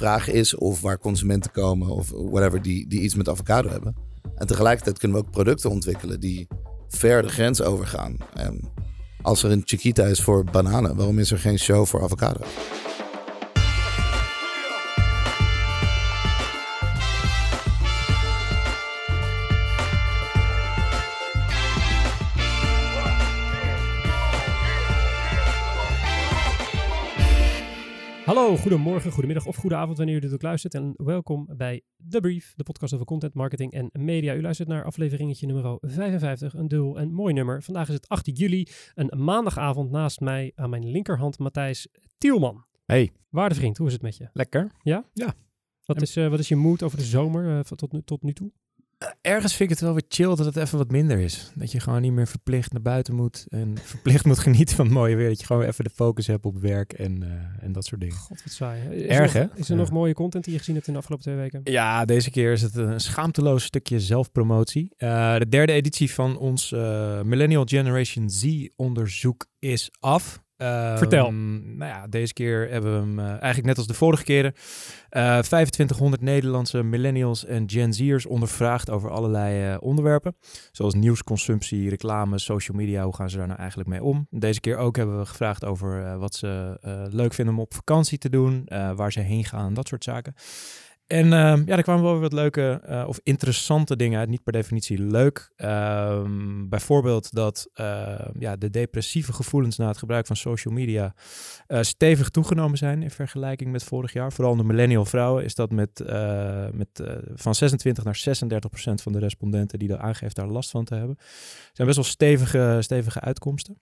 vraag is of waar consumenten komen of whatever die, die iets met avocado hebben. En tegelijkertijd kunnen we ook producten ontwikkelen die ver de grens overgaan. En als er een Chiquita is voor bananen, waarom is er geen show voor avocado? Goedemorgen, goedemiddag of goedenavond wanneer u dit ook luistert. En welkom bij The Brief, de podcast over content, marketing en media. U luistert naar afleveringetje nummer 55, een dubbel en mooi nummer. Vandaag is het 8 juli, een maandagavond naast mij aan mijn linkerhand Matthijs Tielman. Hey, Waarde vriend, hoe is het met je? lekker. Wat is, eh, wat is je mood over de zomer eh, tot, nu, tot nu toe? Ergens vind ik het wel weer chill dat het even wat minder is. Dat je gewoon niet meer verplicht naar buiten moet en verplicht moet genieten van het mooie weer. Dat je gewoon even de focus hebt op werk en, eh, en dat soort dingen. God, wat saai. hè? Is Erg, er nog, hè? Is er Ja. nog mooie content die je gezien hebt in de afgelopen twee weken? Ja, deze keer is het een schaamteloos stukje zelfpromotie. Eh, de derde editie van ons eh, Millennial Generation Z onderzoek is af. Ehm, Vertel. Nou ja, deze keer hebben we hem eh, eigenlijk net als de vorige keren. eh 2500 Nederlandse millennials en Gen Z'ers ondervraagd over allerlei eh, onderwerpen. Zoals nieuwsconsumptie, reclame, social media. Hoe gaan ze daar nou eigenlijk mee om? Deze keer ook hebben we gevraagd over eh, wat ze eh, leuk vinden om op vakantie te doen. eh, waar ze heen gaan, dat soort zaken. En ehm, ja, er kwamen wel weer wat leuke eh, of interessante dingen uit. Niet per definitie leuk. Ehm, bijvoorbeeld dat ehm, ja, de depressieve gevoelens na het gebruik van social media eh, stevig toegenomen zijn in vergelijking met vorig jaar. Vooral onder millennial vrouwen is dat met, eh, met, van 26 naar 36 procent van de respondenten die daar aangeeft daar last van te hebben. Zijn best wel stevige, stevige uitkomsten.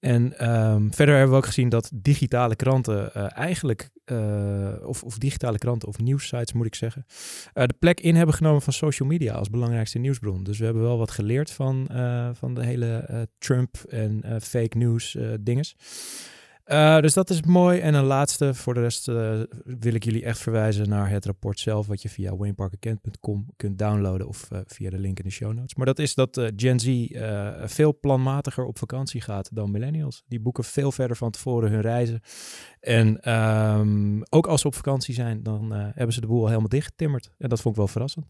En ehm, verder hebben we ook gezien dat digitale kranten eh, eigenlijk, eh, of, of digitale kranten of nieuwssites moet ik zeggen, eh, de plek in hebben genomen van social media als belangrijkste nieuwsbron. Dus we hebben wel wat geleerd van, van de hele Trump en fake news dinges. Eh, dus dat is mooi. En een laatste, voor de rest eh, wil ik jullie echt verwijzen naar het rapport zelf, wat je via wayneparkerkent.com kunt downloaden of eh, via de link in de show notes. Maar dat is dat Gen Z veel planmatiger op vakantie gaat dan millennials. Die boeken veel verder van tevoren hun reizen. En ehm, ook als ze op vakantie zijn, dan hebben ze de boel al helemaal dichtgetimmerd. En dat vond ik wel verrassend.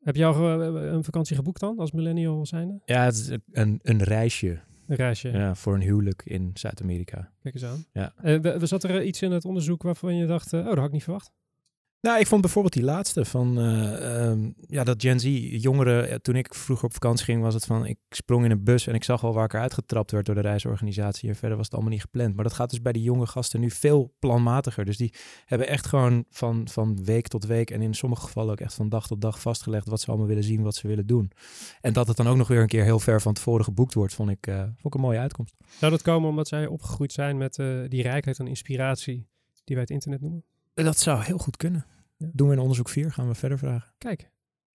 Heb je al een vakantie geboekt dan, als millennial zijnde? Ja, het is een, een reisje Een reisje, ja, voor een huwelijk in Zuid-Amerika. kijk eens aan. Ja. Eh, we- we zat er iets in het onderzoek waarvan je dacht, eh, oh, dat had ik niet verwacht. Nou, ik vond bijvoorbeeld die laatste van eh, ehm, ja, dat Gen Z jongeren. ja, toen ik vroeger op vakantie ging, was het van ik sprong in een bus en ik zag al waar ik eruit getrapt werd door de reisorganisatie. En verder was het allemaal niet gepland. Maar dat gaat dus bij die jonge gasten nu veel planmatiger. Dus die hebben echt gewoon van, van week tot week en in sommige gevallen ook echt van dag tot dag vastgelegd wat ze allemaal willen zien, wat ze willen doen. En dat het dan ook nog weer een keer heel ver van tevoren geboekt wordt, vond ik, eh, vond ik een mooie uitkomst. Zou dat komen omdat zij opgegroeid zijn met eh, die rijkheid en inspiratie die wij het internet noemen? Dat zou heel goed kunnen. Doen we in onderzoek 4, gaan we verder vragen. Kijk,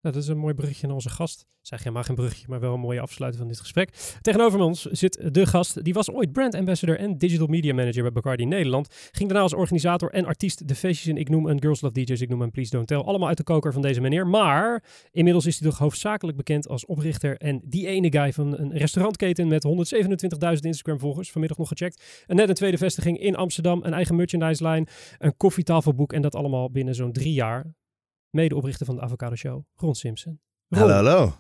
nou, dat is een mooi bruggetje naar onze gast. Zeg helemaal geen bruggetje, maar wel een mooie afsluiting van dit gesprek. Tegenover ons zit de gast. Die was ooit brand ambassador en digital media manager bij Bacardi Nederland. Ging daarna als organisator en artiest de feestjes in Ik Noem en Girls Love DJs, Ik Noem en Please Don't Tell. Allemaal uit de koker van deze meneer. Maar inmiddels is hij toch hoofdzakelijk bekend als oprichter en die ene guy van een restaurantketen met 127.000 Instagram volgers. Vanmiddag nog gecheckt. En net een tweede vestiging in Amsterdam, een eigen merchandise line, een koffietafelboek en dat allemaal binnen zo'n drie jaar medeoprichter van de Avocado Show, Ron Simpson. Ron, Hallo, hallo.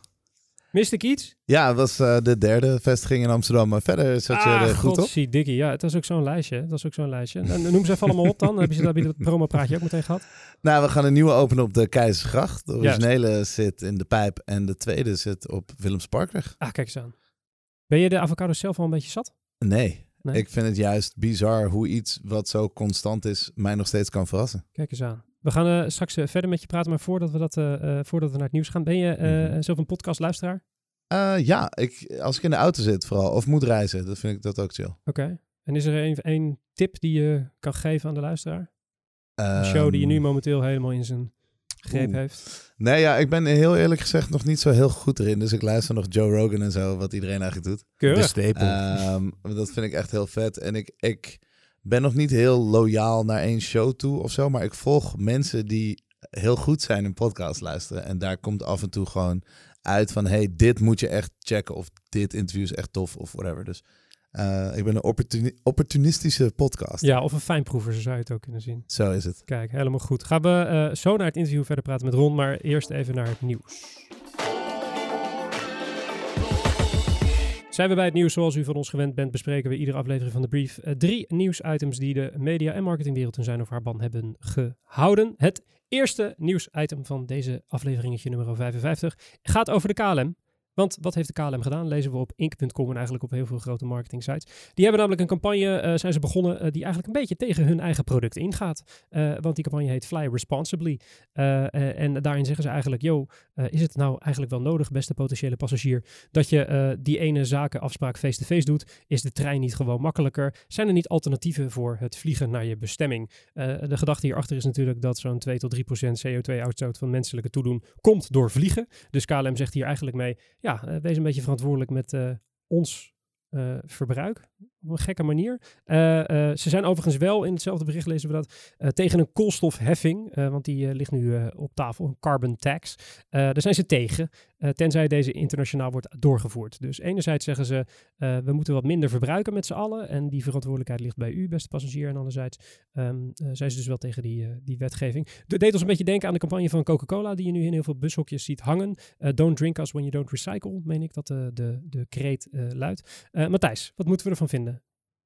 Miste ik iets? Ja, het was eh, de derde vestiging in Amsterdam, maar verder zat je er goed op. dikkie. Ja, het was ook zo'n lijstje. Het was ook zo'n lijstje. En, noem ze even allemaal op dan. Heb je, dat promopraatje ook meteen gehad. Nou, we gaan een nieuwe openen op de Keizersgracht. De originele zit in de Pijp en de tweede zit op Willemsparkweg. Ah, kijk eens aan. Ben je de avocado zelf al een beetje zat? Nee, Nee? ik vind het juist bizar hoe iets wat zo constant is mij nog steeds kan verrassen. Kijk eens aan. We gaan eh, straks eh, verder met je praten, maar voordat we, dat, eh, eh, voordat we naar het nieuws gaan, ben je eh Mhm. zelf een podcastluisteraar? Eh, ja, ik, als ik in de auto zit vooral, of moet reizen, dan vind ik dat ook chill. Oké. En is er een, een tip die je kan geven aan de luisteraar? Een show die je nu Ehm, momenteel helemaal in zijn greep oeh. heeft. Nee, ja, ik ben heel eerlijk gezegd nog niet zo heel goed erin. Dus ik luister nog Joe Rogan en zo, wat iedereen eigenlijk doet. De Keurig. stapel. Ehm, dat vind ik echt heel vet. En ik, ik ben nog niet heel loyaal naar één show toe of zo. Maar ik volg mensen die heel goed zijn in podcast luisteren. En daar komt af en toe gewoon uit van... hey, dit moet je echt checken. Of dit interview is echt tof of whatever. Dus Eh, ik ben een opportuni- opportunistische podcast. Ja, of een fijnproever, zo zou je het ook kunnen zien. Zo is het. Kijk, helemaal goed. Gaan we eh, zo naar het interview verder praten met Ron, maar eerst even naar het nieuws. Zijn we bij het nieuws zoals u van ons gewend bent, bespreken we iedere aflevering van de brief eh, drie nieuwsitems die de media- en marketingwereld in zijn of haar ban hebben gehouden. Het eerste nieuwsitem van deze afleveringetje nummer 55 gaat over de KLM. Want wat heeft de KLM gedaan? Lezen we op ink.com en eigenlijk op heel veel grote marketing sites. Die hebben namelijk een campagne, eh, zijn ze begonnen, eh, die eigenlijk een beetje tegen hun eigen product ingaat. Eh, want die campagne heet Fly Responsibly. En daarin zeggen ze eigenlijk, yo, is het nou eigenlijk wel nodig, beste potentiële passagier, dat je die ene zakenafspraak face-to-face doet? Is de trein niet gewoon makkelijker? Zijn er niet alternatieven voor het vliegen naar je bestemming? De gedachte hierachter is natuurlijk dat zo'n 2 tot 3 procent CO2-uitstoot van menselijke toedoen komt door vliegen. Dus KLM zegt hier eigenlijk mee, ja, eh, wees een beetje verantwoordelijk met eh, ons eh, verbruik. Op een gekke manier. Ze zijn overigens wel, in hetzelfde bericht lezen we dat, tegen een koolstofheffing. want die ligt nu op tafel, een carbon tax. Daar zijn ze tegen, eh, tenzij deze internationaal wordt doorgevoerd. Dus enerzijds zeggen ze, eh, we moeten wat minder verbruiken met z'n allen. En die verantwoordelijkheid ligt bij u, beste passagier. En anderzijds ehm, eh, zijn ze dus wel tegen die, die wetgeving. Het deed ons een beetje denken aan de campagne van Coca-Cola, die je nu in heel veel bushokjes ziet hangen. Don't drink us when you don't recycle, meen ik dat de, de, kreet luidt. Matthijs, wat moeten we ervan vinden?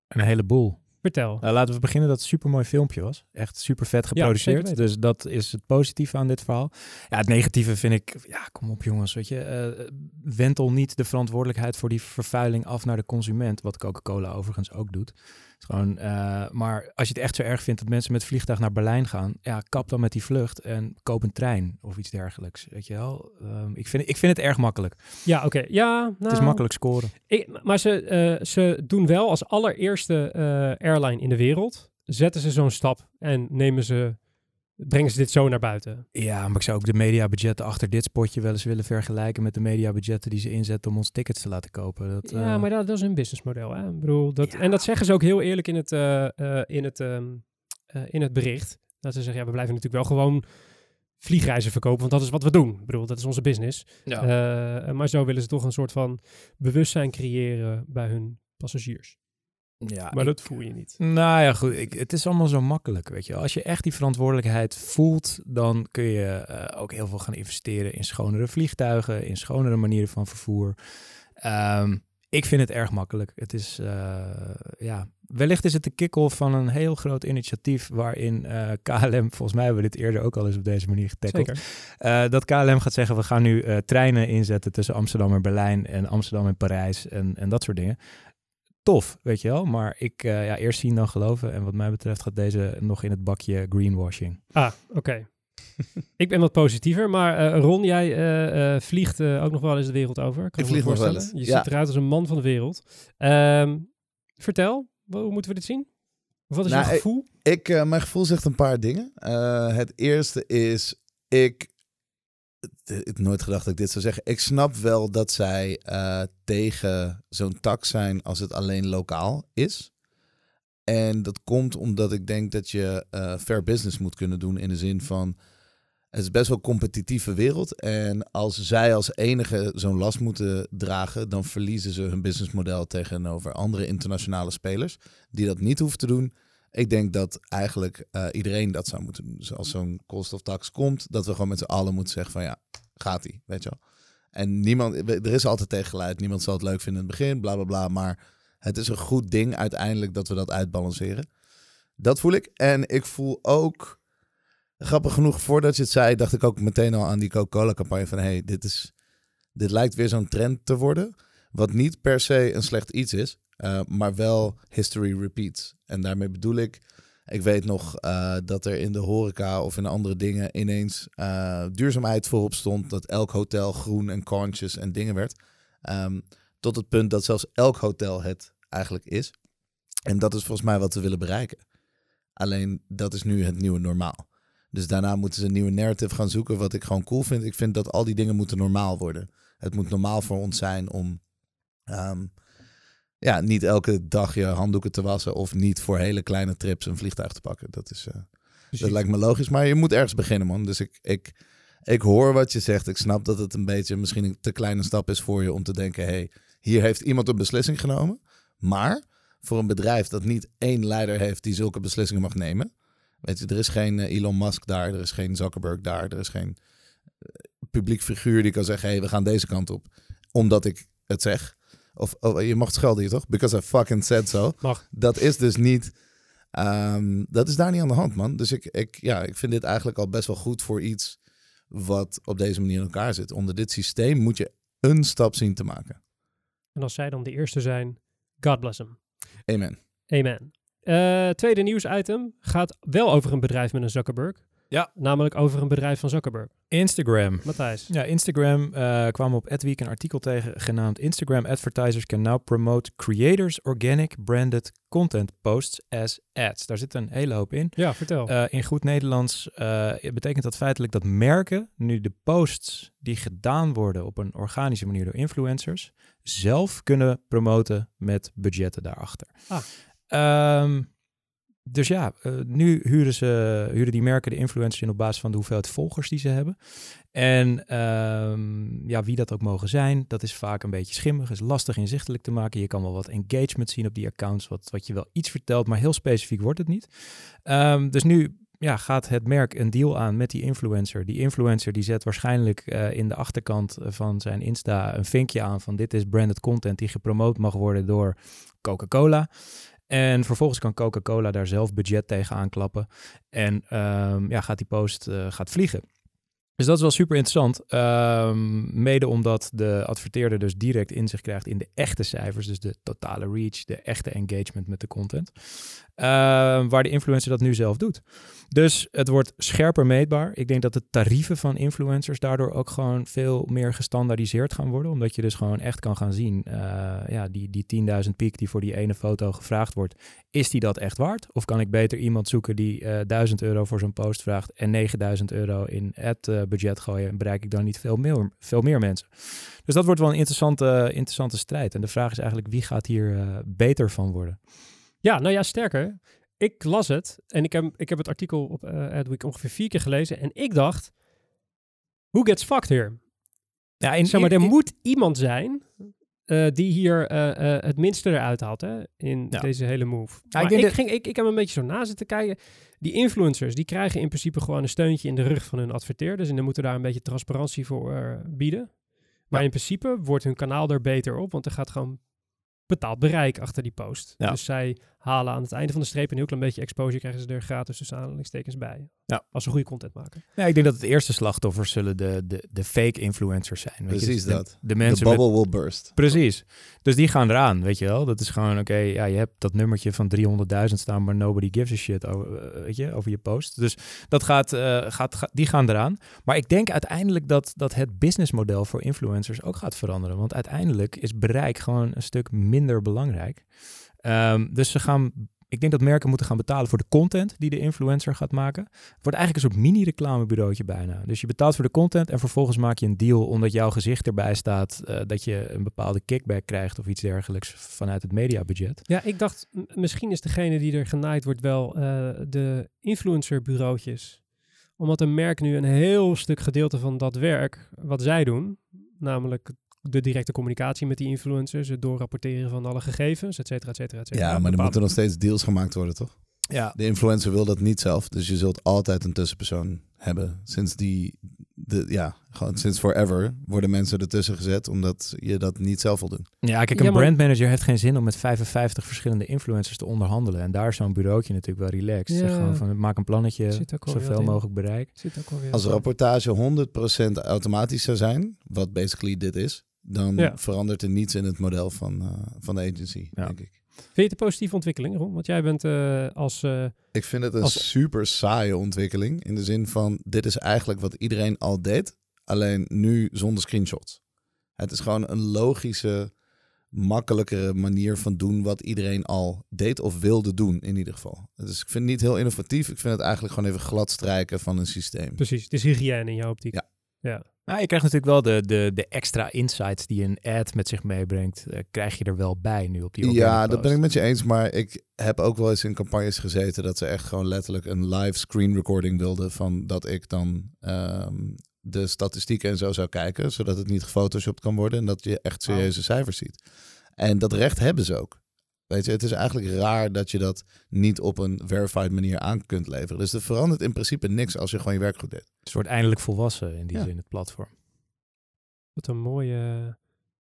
Een heleboel. Vertel. Nou, laten we beginnen dat het een supermooi filmpje was. Echt super vet geproduceerd. dus dat is het positieve aan dit verhaal. Ja, het negatieve vind ik, ja, kom op jongens, weet je. eh, wentel niet de verantwoordelijkheid voor die vervuiling af naar de consument. Wat Coca-Cola overigens ook doet. Is gewoon, eh, maar als je het echt zo erg vindt dat mensen met vliegtuig naar Berlijn gaan, ja, kap dan met die vlucht en koop een trein of iets dergelijks. Weet je wel? Ehm, ik, vind, ik vind het erg makkelijk. Ja, oké. Ja, nou, Het is makkelijk scoren. Ik, maar ze, eh, ze doen wel als allereerste eh, airline in de wereld, zetten ze zo'n stap en nemen ze, brengen ze dit zo naar buiten. Ja, maar ik zou ook de mediabudgetten achter dit spotje wel eens willen vergelijken met de mediabudgetten die ze inzetten om ons tickets te laten kopen. Dat, Ja, eh, maar dat, dat is een businessmodel. Hè? Ik bedoel, dat, Ja. En dat zeggen ze ook heel eerlijk in het, eh, eh, in het, ehm, eh, in het bericht. Dat ze zeggen, ja, we blijven natuurlijk wel gewoon vliegreizen verkopen, want dat is wat we doen. Ik bedoel, dat is onze business. Eh, maar zo willen ze toch een soort van bewustzijn creëren bij hun passagiers. Ja, Maar ik- dat voel je niet. Nou ja, goed. Ik, het is allemaal zo makkelijk, weet je. Als je echt die verantwoordelijkheid voelt, dan kun je eh, ook heel veel gaan investeren in schonere vliegtuigen, in schonere manieren van vervoer. Ehm, ik vind het erg makkelijk. Het is, eh, ja, wellicht is het de kick-off van een heel groot initiatief waarin eh, KLM, volgens mij hebben we dit eerder ook al eens op deze manier eh, dat KLM gaat zeggen, we gaan nu treinen inzetten tussen Amsterdam en Berlijn en Amsterdam en Parijs en, en dat soort dingen. Tof, weet je wel. Maar ik, eh, ja, eerst zien dan geloven. En wat mij betreft gaat deze nog in het bakje greenwashing. Ah, oké. ik ben wat positiever, maar eh, Ron, jij eh, eh, vliegt eh, ook nog wel eens de wereld over. Kan Ik me vlieg nog wel eens, Je ja. ziet eruit als een man van de wereld. Ehm, vertel, hoe moeten we dit zien? Wat is Nou, jouw ik- gevoel? Ik, eh, mijn gevoel zegt een paar dingen. Eh, het eerste is, ik ik heb nooit gedacht dat ik dit zou zeggen. Ik snap wel dat zij eh, tegen zo'n tax zijn als het alleen lokaal is. En dat komt omdat ik denk dat je eh, fair business moet kunnen doen in de zin van... Het is best wel een competitieve wereld. En als zij als enige zo'n last moeten dragen, dan verliezen ze hun businessmodel tegenover andere internationale spelers die dat niet hoeven te doen. Ik denk dat eigenlijk eh, iedereen dat zou moeten doen. Dus als zo'n koolstoftax komt, dat we gewoon met z'n allen moeten zeggen van ja, gaat ie, weet je wel. En niemand, er is altijd tegengeluid, niemand zal het leuk vinden in het begin, bla bla bla. Maar het is een goed ding uiteindelijk dat we dat uitbalanceren. Dat voel ik. En ik voel ook, grappig genoeg, voordat je het zei, dacht ik ook meteen al aan die Coca-Cola campagne van hey, dit, is, dit lijkt weer zo'n trend te worden. Wat niet per se een slecht iets is, eh, maar wel history repeats. En daarmee bedoel ik, ik weet nog eh, dat er in de horeca of in andere dingen ineens eh, duurzaamheid voorop stond. Dat elk hotel groen en conscious en dingen werd. Ehm, tot het punt dat zelfs elk hotel het eigenlijk is. En dat is volgens mij wat we willen bereiken. Alleen dat is nu het nieuwe normaal. Dus daarna moeten ze een nieuwe narrative gaan zoeken, wat ik gewoon cool vind. Ik vind dat al die dingen moeten normaal worden. Het moet normaal voor ons zijn om ehm, ja, niet elke dag je handdoeken te wassen of niet voor hele kleine trips een vliegtuig te pakken. Dat, is, eh, dat lijkt me logisch, maar je moet ergens beginnen, man. Dus ik, ik, ik hoor wat je zegt. Ik snap dat het een beetje misschien een te kleine stap is voor je om te denken, hey, hier heeft iemand een beslissing genomen. Maar voor een bedrijf dat niet één leider heeft die zulke beslissingen mag nemen. Weet je, er is geen eh, Elon Musk daar, er is geen Zuckerberg daar, er is geen eh, publiek figuur die kan zeggen: hé, hey, we gaan deze kant op, omdat ik het zeg. Of oh, je mag schelden hier toch? Because I fucking said so. Mag. Dat is dus niet. ehm, dat is daar niet aan de hand, man. Dus ik, ik, ja, ik vind dit eigenlijk al best wel goed voor iets wat op deze manier in elkaar zit. Onder dit systeem moet je een stap zien te maken. En als zij dan de eerste zijn, God bless them. Amen. Amen. Eh, tweede nieuwsitem gaat wel over een bedrijf met een Zuckerberg. Ja. Namelijk over een bedrijf van Zuckerberg. Instagram. Matthijs. Ja, Instagram eh kwam op Adweek een artikel tegen genaamd Instagram advertisers can now promote creators organic branded content posts as ads. Daar zit een hele hoop in. Ja, vertel. Eh, in goed Nederlands eh, betekent dat feitelijk dat merken nu de posts die gedaan worden op een organische manier door influencers zelf kunnen promoten met budgetten daarachter. Ah. Ehm, dus ja, eh, nu huren, ze, huren die merken de influencers in op basis van de hoeveelheid volgers die ze hebben. En ehm, ja, wie dat ook mogen zijn, dat is vaak een beetje schimmig, is lastig inzichtelijk te maken. Je kan wel wat engagement zien op die accounts, wat, wat je wel iets vertelt, maar heel specifiek wordt het niet. Ehm, dus nu ja, gaat het merk een deal aan met die influencer. Die influencer die zet waarschijnlijk eh, in de achterkant van zijn Insta een vinkje aan van dit is branded content die gepromoot mag worden door Coca-Cola. En vervolgens kan Coca-Cola daar zelf budget tegen aanklappen. En ehm, ja, gaat die post eh, gaat vliegen. Dus dat is wel super interessant. Ehm, mede omdat de adverteerder dus direct inzicht krijgt in de echte cijfers. Dus de totale reach, de echte engagement met de content. Ehm, waar de influencer dat nu zelf doet. Dus het wordt scherper meetbaar. Ik denk dat de tarieven van influencers daardoor ook gewoon veel meer gestandaardiseerd gaan worden. Omdat je dus gewoon echt kan gaan zien, eh, ja, die, die 10.000 piek die voor die ene foto gevraagd wordt, is die dat echt waard? Of kan ik beter iemand zoeken die eh 1000 euro voor zo'n post vraagt en 9000 euro in ad eh, budget gooien en bereik ik dan niet veel meer, veel meer mensen? Dus dat wordt wel een interessante, interessante strijd. En de vraag is eigenlijk wie gaat hier beter van worden? Ja, nou ja, sterker. Ik las het en ik heb, ik heb het artikel op eh Adweek ongeveer vier keer gelezen. En ik dacht, who gets fucked here? Ja, in, Zeg maar, er in- moet iemand zijn eh, die hier eh, het minste eruit haalt hè, in Ja. deze hele move. ik Maar ik, dat- ging, ik, ik heb een beetje zo na zitten kijken. Die influencers, die krijgen in principe gewoon een steuntje in de rug van hun adverteerders. En dan moeten daar een beetje transparantie voor bieden. Maar Ja. in principe wordt hun kanaal er beter op, want er gaat gewoon betaald bereik achter die post. Ja. Dus zij halen aan het einde van de streep een heel klein beetje exposure, krijgen ze er gratis tussen aanhalingstekens bij. Ja. Als ze goede content maken. Ja, ik denk dat het eerste slachtoffers zullen de, de, de fake influencers zijn. Weet je? Precies Dus de- dat. De De mensen met- bubble will burst. Precies. Dus die gaan eraan, weet je wel. Dat is gewoon, oké, ja, je hebt dat nummertje van 300.000 staan, maar nobody gives a shit over, eh, weet je, over je post. Dus dat gaat, eh, gaat, ga- die gaan eraan. Maar ik denk uiteindelijk dat, dat het businessmodel voor influencers ook gaat veranderen. Want uiteindelijk is bereik gewoon een stuk minder belangrijk. Ehm, dus ze gaan, ik denk dat merken moeten gaan betalen voor de content die de influencer gaat maken. Het wordt eigenlijk een soort mini-reclamebureautje bijna. Dus je betaalt voor de content en vervolgens maak je een deal omdat jouw gezicht erbij staat, eh, dat je een bepaalde kickback krijgt of iets dergelijks vanuit het mediabudget. Ja, ik dacht, misschien is degene die er genaaid wordt wel eh, de influencerbureautjes. Omdat een merk nu een heel stuk gedeelte van dat werk, wat zij doen, namelijk de directe communicatie met die influencers, het doorrapporteren van alle gegevens, et cetera, et cetera, et cetera. Ja, maar er moeten nog steeds deals gemaakt worden, toch? Ja, De influencer wil dat niet zelf. Dus je zult altijd een tussenpersoon hebben. Sinds die, de, ja, gewoon sinds forever worden mensen ertussen gezet omdat je dat niet zelf wil doen. ja kijk, Ja, een maar- brandmanager heeft geen zin om met 55 verschillende influencers te onderhandelen. En daar is zo'n bureautje natuurlijk wel relaxed. Zeg Ja. gewoon van, maak een plannetje, zoveel mogelijk bereik. Zit ook Als rapportage 100% automatisch zou zijn, wat basically dit is, dan Ja. verandert er niets in het model van, eh, van de agency, Ja. denk ik. Vind je het een positieve ontwikkeling, Ron? Want jij bent eh, als... eh, Ik vind het een Als- super saaie ontwikkeling. In de zin van, dit is eigenlijk wat iedereen al deed. Alleen nu zonder screenshots. Het is gewoon een logische, makkelijkere manier van doen wat iedereen al deed of wilde doen in ieder geval. Dus ik vind het niet heel innovatief. Ik vind het eigenlijk gewoon even glad strijken van een systeem. precies, het is hygiëne in jouw optiek. Ja. ja. Nou, je krijgt natuurlijk wel de, de, de extra insights die een ad met zich meebrengt, eh, krijg je er wel bij nu op die Ja, dat ben ik met je eens. Maar ik heb ook wel eens in campagnes gezeten dat ze echt gewoon letterlijk een live screen recording wilden van dat ik dan ehm, de statistieken en zo zou kijken, zodat het niet gefotoshopt kan worden en dat je echt serieuze cijfers ziet. En dat recht hebben ze ook. Weet je, het is eigenlijk raar dat je dat niet op een verified manier aan kunt leveren. Dus er verandert in principe niks als je gewoon je werk goed deed. Het wordt eindelijk volwassen in die Ja. zin, het platform. Wat een mooie,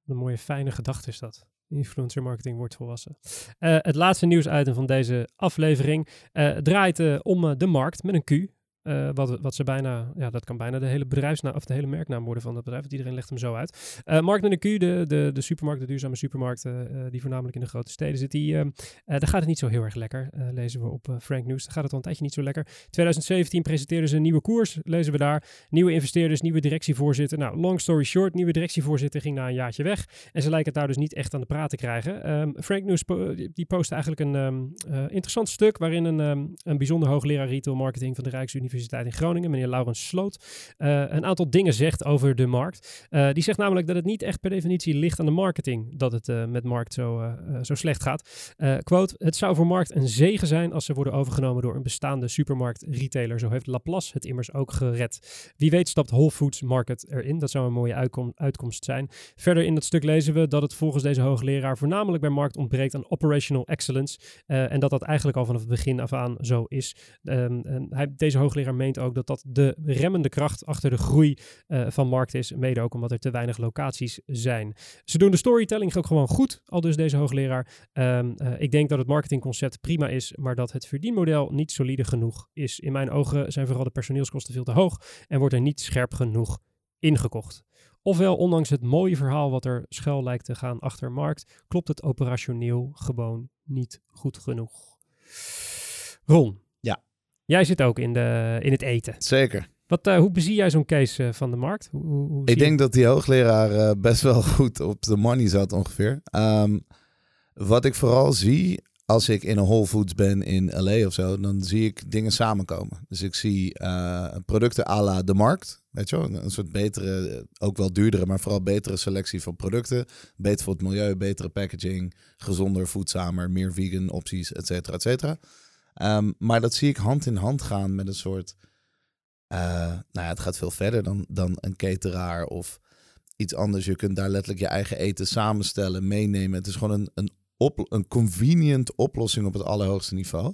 een mooie fijne gedachte is dat. Influencer marketing wordt volwassen. Eh, het laatste nieuwsitem van deze aflevering eh, draait eh, om de markt met een Q. Eh, wat, wat ze bijna, ja, dat kan bijna de hele bedrijfsnaam of de hele merknaam worden van dat bedrijf. Want iedereen legt hem zo uit. Eh, markt een Q, de, de, de supermarkt, de duurzame supermarkt, eh, die voornamelijk in de grote steden zit. Die, daar gaat het niet zo heel erg lekker, lezen we op Frank News. Daar gaat het al een tijdje niet zo lekker. 2017 presenteerden ze een nieuwe koers, lezen we daar. Nieuwe investeerders, nieuwe directievoorzitter. Nou, long story short, nieuwe directievoorzitter ging na een jaartje weg. En ze lijken het daar dus niet echt aan de praat te krijgen. Ehm, Frank News die postte eigenlijk een ehm, eh, interessant stuk waarin een, ehm, een bijzonder hoogleraar retail marketing van de Rijksuniversiteit in Groningen, meneer Laurens Sloot, eh, een aantal dingen zegt over de markt. Eh, die zegt namelijk dat het niet echt per definitie ligt aan de marketing dat het eh, met markt zo, zo slecht gaat. Quote, het zou voor markt een zegen zijn als ze worden overgenomen door een bestaande supermarkt-retailer. Zo heeft Laplace het immers ook gered. Wie weet stapt Whole Foods Market erin. Dat zou een mooie uitkom- uitkomst zijn. Verder in dat stuk lezen we dat het volgens deze hoogleraar voornamelijk bij markt ontbreekt aan operational excellence. en dat dat eigenlijk al vanaf het begin af aan zo is. Ehm, en hij, deze hoogleraar meent ook dat dat de remmende kracht achter de groei eh, van markt is. Mede ook omdat er te weinig locaties zijn. Ze doen de storytelling ook gewoon goed, al dus deze hoogleraar. Ehm, eh, ik denk dat het marketingconcept prima is, maar dat het verdienmodel niet solide genoeg is. In mijn ogen zijn vooral de personeelskosten veel te hoog en wordt er niet scherp genoeg ingekocht. Ofwel, ondanks het mooie verhaal wat er schuil lijkt te gaan achter markt, klopt het operationeel gewoon niet goed genoeg. Ron. Jij zit ook in, de, in het eten. Zeker. Wat, eh, hoe bezie jij zo'n case eh, van de markt? Hoe, hoe, Ik je- denk dat die hoogleraar eh, best wel goed op de money zat ongeveer. Ehm, wat ik vooral zie als ik in een Whole Foods ben in LA of zo, dan zie ik dingen samenkomen. Dus ik zie producten à la de markt. Weet je wel, een soort betere, ook wel duurdere, maar vooral betere selectie van producten. Beter voor het milieu, betere packaging, gezonder, voedzamer, meer vegan opties, et cetera, et cetera. Ehm, maar dat zie ik hand in hand gaan met een soort eh, nou ja, het gaat veel verder dan, dan een cateraar of iets anders. Je kunt daar letterlijk je eigen eten samenstellen, meenemen. Het is gewoon een, een, op, een convenient oplossing op het allerhoogste niveau.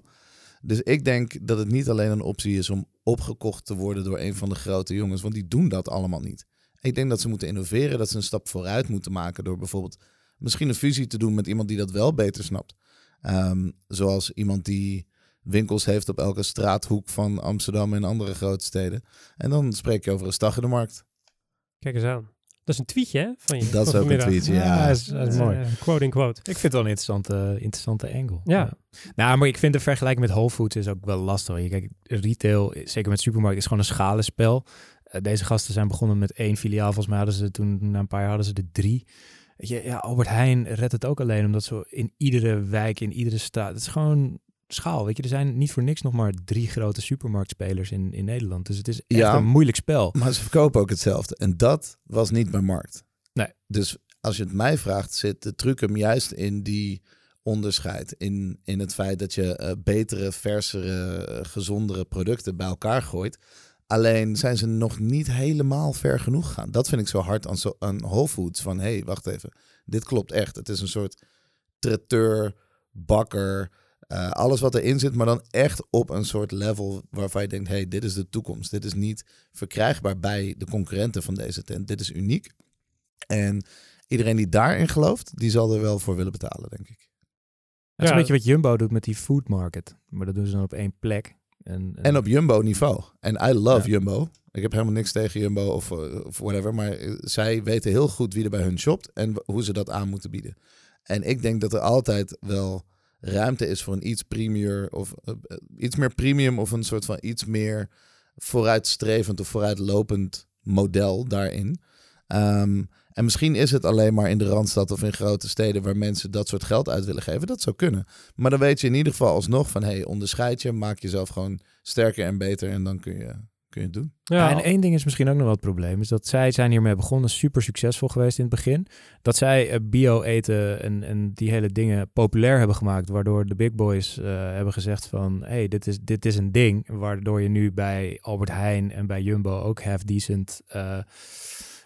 Dus ik denk dat het niet alleen een optie is om opgekocht te worden door een van de grote jongens, want die doen dat allemaal niet. Ik denk dat ze moeten innoveren, dat ze een stap vooruit moeten maken door bijvoorbeeld misschien een fusie te doen met iemand die dat wel beter snapt. Ehm, zoals iemand die winkels heeft op elke straathoek van Amsterdam en andere grote steden. En dan spreek je over een stag in de markt. Kijk eens aan. Dat is een tweetje hè, van je. Dat is ook een tweetje, ja. Ja, dat is, dat is mooi. quote in quote. Ik vind het wel een interessante, interessante angle. Ja. Nou, maar ik vind de vergelijking met Whole Foods is ook wel lastig. Je Kijk, retail, zeker met supermarkt, is gewoon een schalenspel. Eh, deze gasten zijn begonnen met één filiaal. Volgens mij hadden ze toen, na een paar jaar hadden ze er drie. Weet je, ja, Albert Heijn redt het ook alleen omdat ze in iedere wijk, in iedere straat... Het is gewoon schaal, weet je. Er zijn niet voor niks nog maar drie grote supermarktspelers in, in Nederland. Dus het is echt Ja. een moeilijk spel. Maar ze verkopen ook hetzelfde. En dat was niet mijn markt. Nee. Dus als je het mij vraagt, zit de truc hem juist in die onderscheid. In, in het feit dat je eh, betere, versere, eh, gezondere producten bij elkaar gooit. Alleen zijn ze nog niet helemaal ver genoeg gegaan. Dat vind ik zo hard aan, zo, aan Whole Foods. Van, hé, hey, wacht even. Dit klopt echt. Het is een soort traiteur, bakker, eh, alles wat erin zit, maar dan echt op een soort level waarvan je denkt, hey, dit is de toekomst. Dit is niet verkrijgbaar bij de concurrenten van deze tent. Dit is uniek. En iedereen die daarin gelooft, die zal er wel voor willen betalen, denk ik. Dat is Ja. een beetje wat Jumbo doet met die food market. Maar dat doen ze dan op één plek. En, En op Jumbo-niveau. En I love Ja. Jumbo. Ik heb helemaal niks tegen Jumbo of, eh, of whatever. Maar eh, zij weten heel goed wie er bij hun shopt en hoe ze dat aan moeten bieden. En ik denk dat er altijd wel ruimte is voor een iets premier of eh, eh, iets meer premium of een soort van iets meer vooruitstrevend of vooruitlopend model daarin. Ehm, en misschien is het alleen maar in de Randstad of in grote steden waar mensen dat soort geld uit willen geven. Dat zou kunnen. Maar dan weet je in ieder geval alsnog van, hey, onderscheid je, maak jezelf gewoon sterker en beter en dan kun je, kun je het doen. Ja, en één ding is misschien ook nog wel het probleem. Is dat zij zijn hiermee begonnen, super succesvol geweest in het begin. Dat zij eh, bio-eten en, en die hele dingen populair hebben gemaakt. Waardoor de big boys eh, hebben gezegd van... hey, dit is, dit is een ding. Waardoor je nu bij Albert Heijn en bij Jumbo ook half-decent... eh,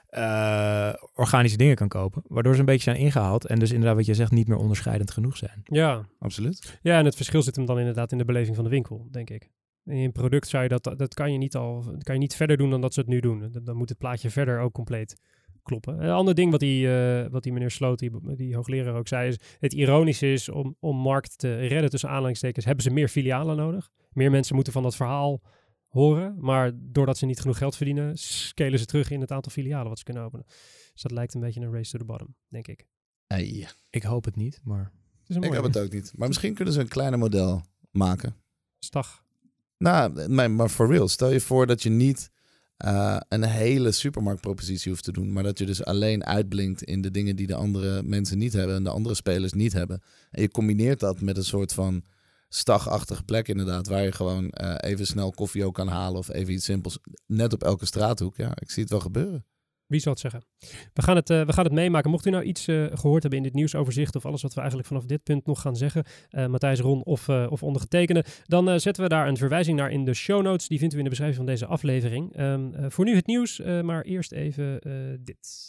eh, organische dingen kan kopen. Waardoor ze een beetje zijn ingehaald. En dus inderdaad, wat je zegt, niet meer onderscheidend genoeg zijn. Ja. Absoluut. ja, en het verschil zit hem dan inderdaad in de beleving van de winkel, denk ik. In een product zou je dat, dat kan je niet al, dat kan je niet verder doen dan dat ze het nu doen. Dan- Dan moet het plaatje verder ook compleet kloppen. Een ander ding wat die, eh, wat die meneer Sloot, die, die hoogleraar ook zei, is het ironische is om, om markt te redden tussen aanhalingstekens, hebben ze meer filialen nodig. Meer mensen moeten van dat verhaal horen, maar doordat ze niet genoeg geld verdienen, scalen ze terug in het aantal filialen wat ze kunnen openen. Dus dat lijkt een beetje een race to the bottom, denk ik. Ik hoop het niet, maar... Het is een Ik heb het ook niet. Maar misschien kunnen ze een kleiner model maken. stag. Nou, maar, for real. Stel je voor dat je niet eh, een hele supermarktpropositie hoeft te doen. Maar dat je dus alleen uitblinkt in de dingen die de andere mensen niet hebben. En de andere spelers niet hebben. En je combineert dat met een soort van stagachtige plek inderdaad. Waar je gewoon eh, even snel koffie ook kan halen. Of even iets simpels. Net op elke straathoek. Ja, ik zie het wel gebeuren. Wie zal het zeggen? We gaan het, eh, we gaan het meemaken. Mocht u nou iets eh, gehoord hebben in dit nieuwsoverzicht of alles wat we eigenlijk vanaf dit punt nog gaan zeggen, eh, Matthijs Ron of, of ondergetekende, dan zetten we daar een verwijzing naar in de show notes. Die vindt u in de beschrijving van deze aflevering. Ehm, eh, voor nu het nieuws, maar eerst even dit.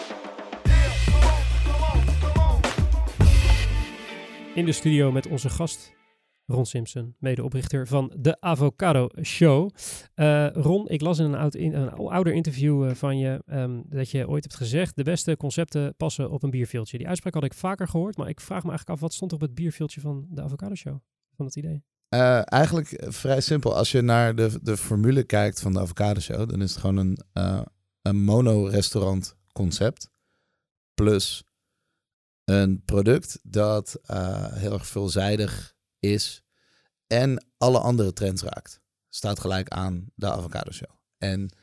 In de studio met onze gast Ron Simpson, medeoprichter van de Avocado Show. Eh, Ron, ik las in een, oud een ouder interview eh, van je ehm, dat je ooit hebt gezegd: de beste concepten passen op een bierveeltje. Die uitspraak had ik vaker gehoord, maar ik vraag me eigenlijk af: wat stond op het bierveeltje van de Avocado Show? Van dat idee? Eh, eigenlijk vrij simpel. Als je naar de, de formule kijkt van de Avocado Show, dan is het gewoon een, een mono-restaurant concept. Plus een product dat eh, heel erg veelzijdig is en alle andere trends raakt. Staat gelijk aan de Avocado Show. En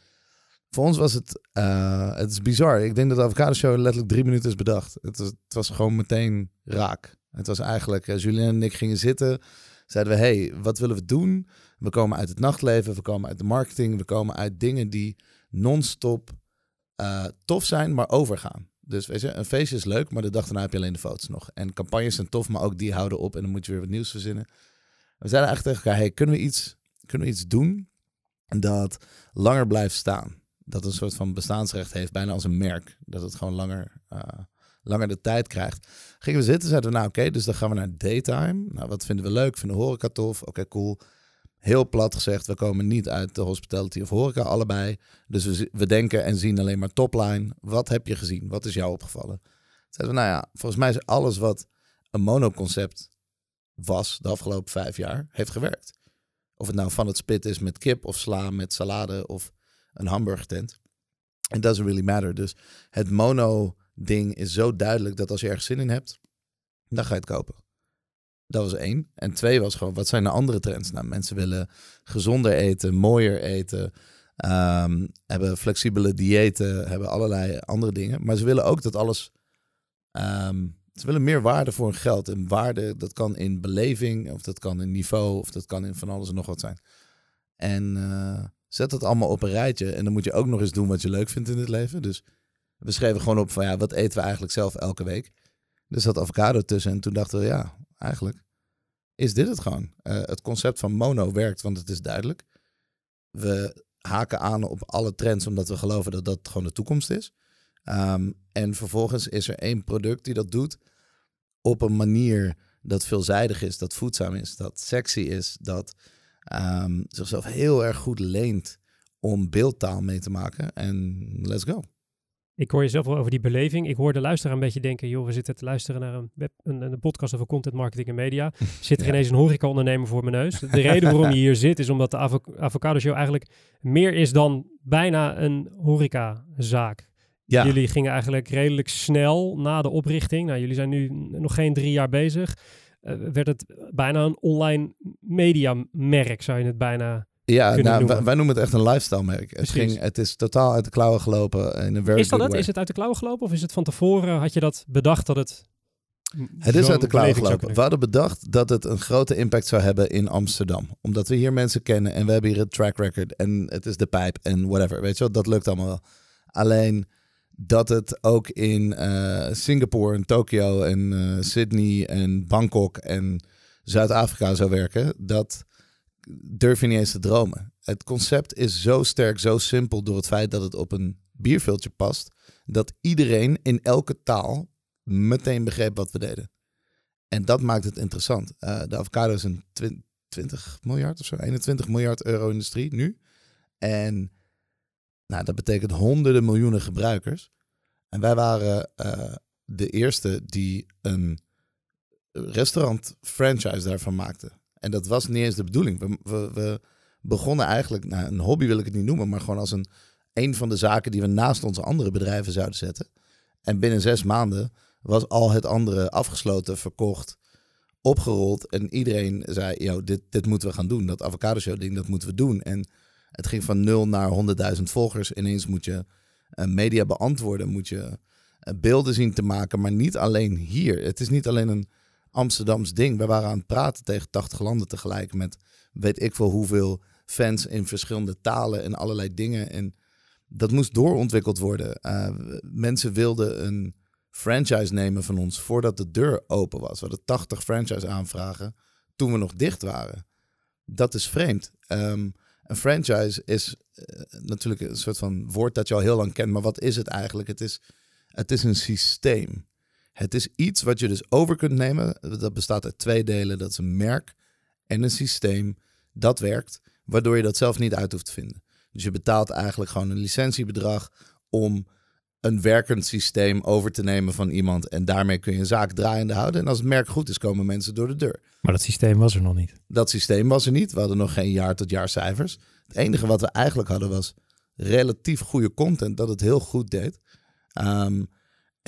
voor ons was het, eh, het is bizar. Ik denk dat de Avocado Show letterlijk drie minuten is bedacht. Het was, het was gewoon meteen raak. Het was eigenlijk, uh, Julien en ik gingen zitten zeiden we, hey, wat willen we doen? We komen uit het nachtleven, we komen uit de marketing, we komen uit dingen die non-stop eh, tof zijn, maar overgaan. Dus weet je, een feestje is leuk, maar de dag daarna heb je alleen de foto's nog. En campagnes zijn tof, maar ook die houden op en dan moet je weer wat nieuws verzinnen. We zeiden eigenlijk tegen elkaar, hey, kunnen we iets, kunnen we iets doen dat langer blijft staan? Dat een soort van bestaansrecht heeft, bijna als een merk. Dat het gewoon langer, eh, langer de tijd krijgt. Gingen we zitten, zeiden we, nou oké, dus dan gaan we naar daytime. Nou, wat vinden we leuk? Vinden horeca tof? Oké, cool. Heel plat gezegd, we komen niet uit de hospitality of horeca, allebei. Dus we, we denken en zien alleen maar topline. Wat heb je gezien? Wat is jou opgevallen? Zeiden we, nou ja, volgens mij is alles wat een monoconcept was de afgelopen vijf jaar, heeft gewerkt. Of het nou van het spit is met kip of sla met salade of een hamburgertent. It doesn't really matter. Dus het mono-ding is zo duidelijk dat als je ergens zin in hebt, dan ga je het kopen. Dat was één. En twee was gewoon, wat zijn de andere trends? Nou, mensen willen gezonder eten, mooier eten, ehm, hebben flexibele diëten, hebben allerlei andere dingen. Maar ze willen ook dat alles, ehm, ze willen meer waarde voor hun geld. En waarde, dat kan in beleving, of dat kan in niveau, of dat kan in van alles en nog wat zijn. En eh, zet het allemaal op een rijtje. En dan moet je ook nog eens doen wat je leuk vindt in het leven. Dus we schreven gewoon op van ja, wat eten we eigenlijk zelf elke week? Er zat avocado tussen en toen dachten we ja, eigenlijk is dit het gewoon. Eh, het concept van mono werkt, want het is duidelijk. We haken aan op alle trends omdat we geloven dat dat gewoon de toekomst is. Ehm, en vervolgens is er één product die dat doet op een manier dat veelzijdig is, dat voedzaam is, dat sexy is, dat ehm, zichzelf heel erg goed leent om beeldtaal mee te maken. En let's go. Ik hoor je zelf wel over die beleving. Ik hoor de luisteraar een beetje denken, joh, we zitten te luisteren naar een, web, een, een podcast over content marketing en media. Zit er Ja. ineens een horeca-ondernemer voor mijn neus. De reden waarom je hier zit is omdat de Avo- Avocado Show eigenlijk meer is dan bijna een horecazaak. Ja, Jullie gingen eigenlijk redelijk snel na de oprichting. Nou, jullie zijn nu nog geen drie jaar bezig. eh, werd het bijna een online mediamerk, zou je het bijna Ja, nou, wij, wij noemen het echt een lifestyle merk. Het, ging, het is totaal uit de klauwen gelopen in een Is dat het? way. Is het uit de klauwen gelopen? Of is het van tevoren, had je dat bedacht dat het... Het is uit de klauwen gelopen. We hadden bedacht dat het een grote impact zou hebben in Amsterdam. Omdat we hier mensen kennen en we hebben hier een track record en het is de pijp en whatever. Weet je wel, dat lukt allemaal wel. Alleen dat het ook in eh, Singapore en Tokio en eh, Sydney en Bangkok en Zuid-Afrika zou werken, dat durf je niet eens te dromen. Het concept is zo sterk, zo simpel door het feit dat het op een bierviltje past, dat iedereen in elke taal meteen begreep wat we deden. En dat maakt het interessant. Eh, de avocado is een twin- 20 miljard of zo, 21 miljard euro industrie nu. En nou, dat betekent honderden miljoenen gebruikers. En wij waren eh, de eerste die een restaurant franchise daarvan maakte. En dat was niet eens de bedoeling. We, we, begonnen eigenlijk, nou, een hobby wil ik het niet noemen, maar gewoon als een, een van de zaken die we naast onze andere bedrijven zouden zetten. En binnen zes maanden was al het andere afgesloten, verkocht, opgerold. En iedereen zei, yo, dit, dit moeten we gaan doen. Dat avocado show ding, dat moeten we doen. En het ging van nul naar 100.000 volgers. Ineens moet je eh, media beantwoorden, moet je eh, beelden zien te maken. Maar niet alleen hier. Het is niet alleen een Amsterdams ding. We waren aan het praten tegen 80 landen tegelijk met weet ik veel hoeveel fans in verschillende talen en allerlei dingen. En dat moest doorontwikkeld worden. Eh, mensen wilden een franchise nemen van ons voordat de deur open was. We hadden 80 franchise aanvragen toen we nog dicht waren. Dat is vreemd. Ehm, een franchise is eh, natuurlijk een soort van woord dat je al heel lang kent, maar wat is het eigenlijk? Het is, het is een systeem. Het is iets wat je dus over kunt nemen. Dat bestaat uit twee delen. Dat is een merk en een systeem dat werkt, waardoor je dat zelf niet uit hoeft te vinden. Dus je betaalt eigenlijk gewoon een licentiebedrag om een werkend systeem over te nemen van iemand. En daarmee kun je een zaak draaiende houden. En als het merk goed is, komen mensen door de deur. Maar dat systeem was er nog niet. Dat systeem was er niet. We hadden nog geen jaar tot jaar cijfers. Het enige wat we eigenlijk hadden was relatief goede content, dat het heel goed deed. Ehm,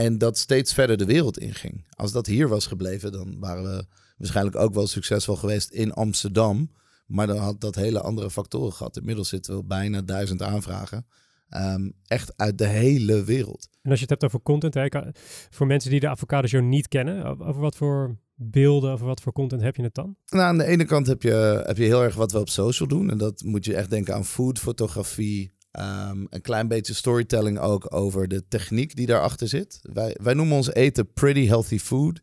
en dat steeds verder de wereld inging. Als dat hier was gebleven, dan waren we waarschijnlijk ook wel succesvol geweest in Amsterdam. Maar dan had dat hele andere factoren gehad. Inmiddels zitten we bijna duizend aanvragen. Ehm, echt uit de hele wereld. En als je het hebt over content, hè, kan- voor mensen die de Avocado Show niet kennen, over wat voor beelden, over wat voor content heb je het dan? Nou, aan de ene kant heb je, heb je heel erg wat we op social doen. En dat moet je echt denken aan food, ehm, een klein beetje storytelling ook over de techniek die daarachter zit. Wij, wij noemen ons eten pretty healthy food.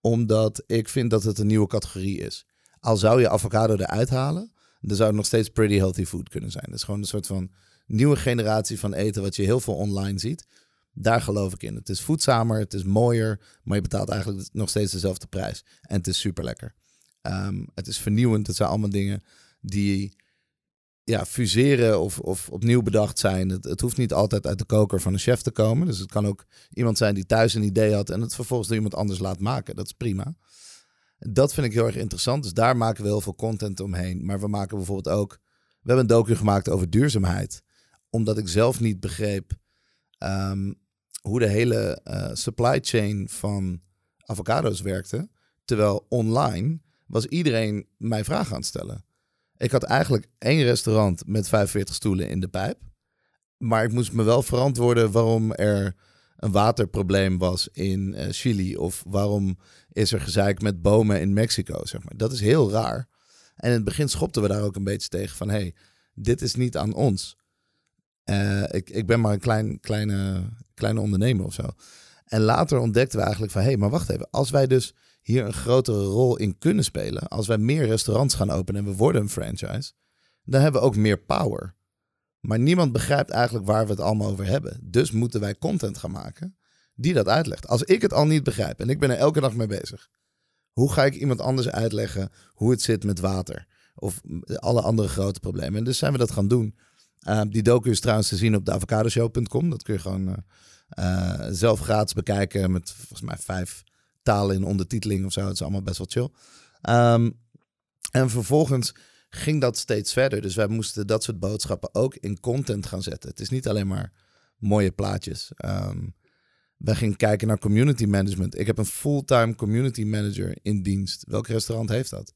Omdat ik vind dat het een nieuwe categorie is. Al zou je avocado eruit halen, dan zou het nog steeds pretty healthy food kunnen zijn. Dat is gewoon een soort van nieuwe generatie van eten wat je heel veel online ziet. Daar geloof ik in. Het is voedzamer, het is mooier, maar je betaalt eigenlijk nog steeds dezelfde prijs. En het is super lekker. Ehm, het is vernieuwend. Het zijn allemaal dingen die ja, fuseren of, of opnieuw bedacht zijn. Het, het hoeft niet altijd uit de koker van een chef te komen. Dus het kan ook iemand zijn die thuis een idee had en het vervolgens door iemand anders laat maken. Dat is prima. Dat vind ik heel erg interessant. Dus daar maken we heel veel content omheen. Maar we maken bijvoorbeeld ook... We hebben een docu gemaakt over duurzaamheid. Omdat ik zelf niet begreep ehm, hoe de hele eh, supply chain van avocado's werkte. Terwijl online was iedereen mij vragen aan het stellen. Ik had eigenlijk één restaurant met 45 stoelen in de pijp. Maar ik moest me wel verantwoorden waarom er een waterprobleem was in eh, Chili. Of waarom is er gezeik met bomen in Mexico, zeg maar. Dat is heel raar. En in het begin schopten we daar ook een beetje tegen van... hey, dit is niet aan ons. Eh, ik, ik ben maar een klein, kleine, kleine ondernemer of zo. En later ontdekten we eigenlijk van... hé, hey, maar wacht even. Als wij dus hier een grotere rol in kunnen spelen... als wij meer restaurants gaan openen en we worden een franchise... dan hebben we ook meer power. Maar niemand begrijpt eigenlijk waar we het allemaal over hebben. Dus moeten wij content gaan maken die dat uitlegt. Als ik het al niet begrijp en ik ben er elke dag mee bezig... hoe ga ik iemand anders uitleggen hoe het zit met water... of alle andere grote problemen. En dus zijn we dat gaan doen... Uh, die docu is trouwens te zien op de avocadoshow.com. Dat kun je gewoon uh, uh, zelf gratis bekijken met volgens mij vijf talen in ondertiteling of zo. Het is allemaal best wel chill. Um, en vervolgens ging dat steeds verder. Dus wij moesten dat soort boodschappen ook in content gaan zetten. Het is niet alleen maar mooie plaatjes. Um, wij gingen kijken naar community management. Ik heb een fulltime community manager in dienst. Welk restaurant heeft dat?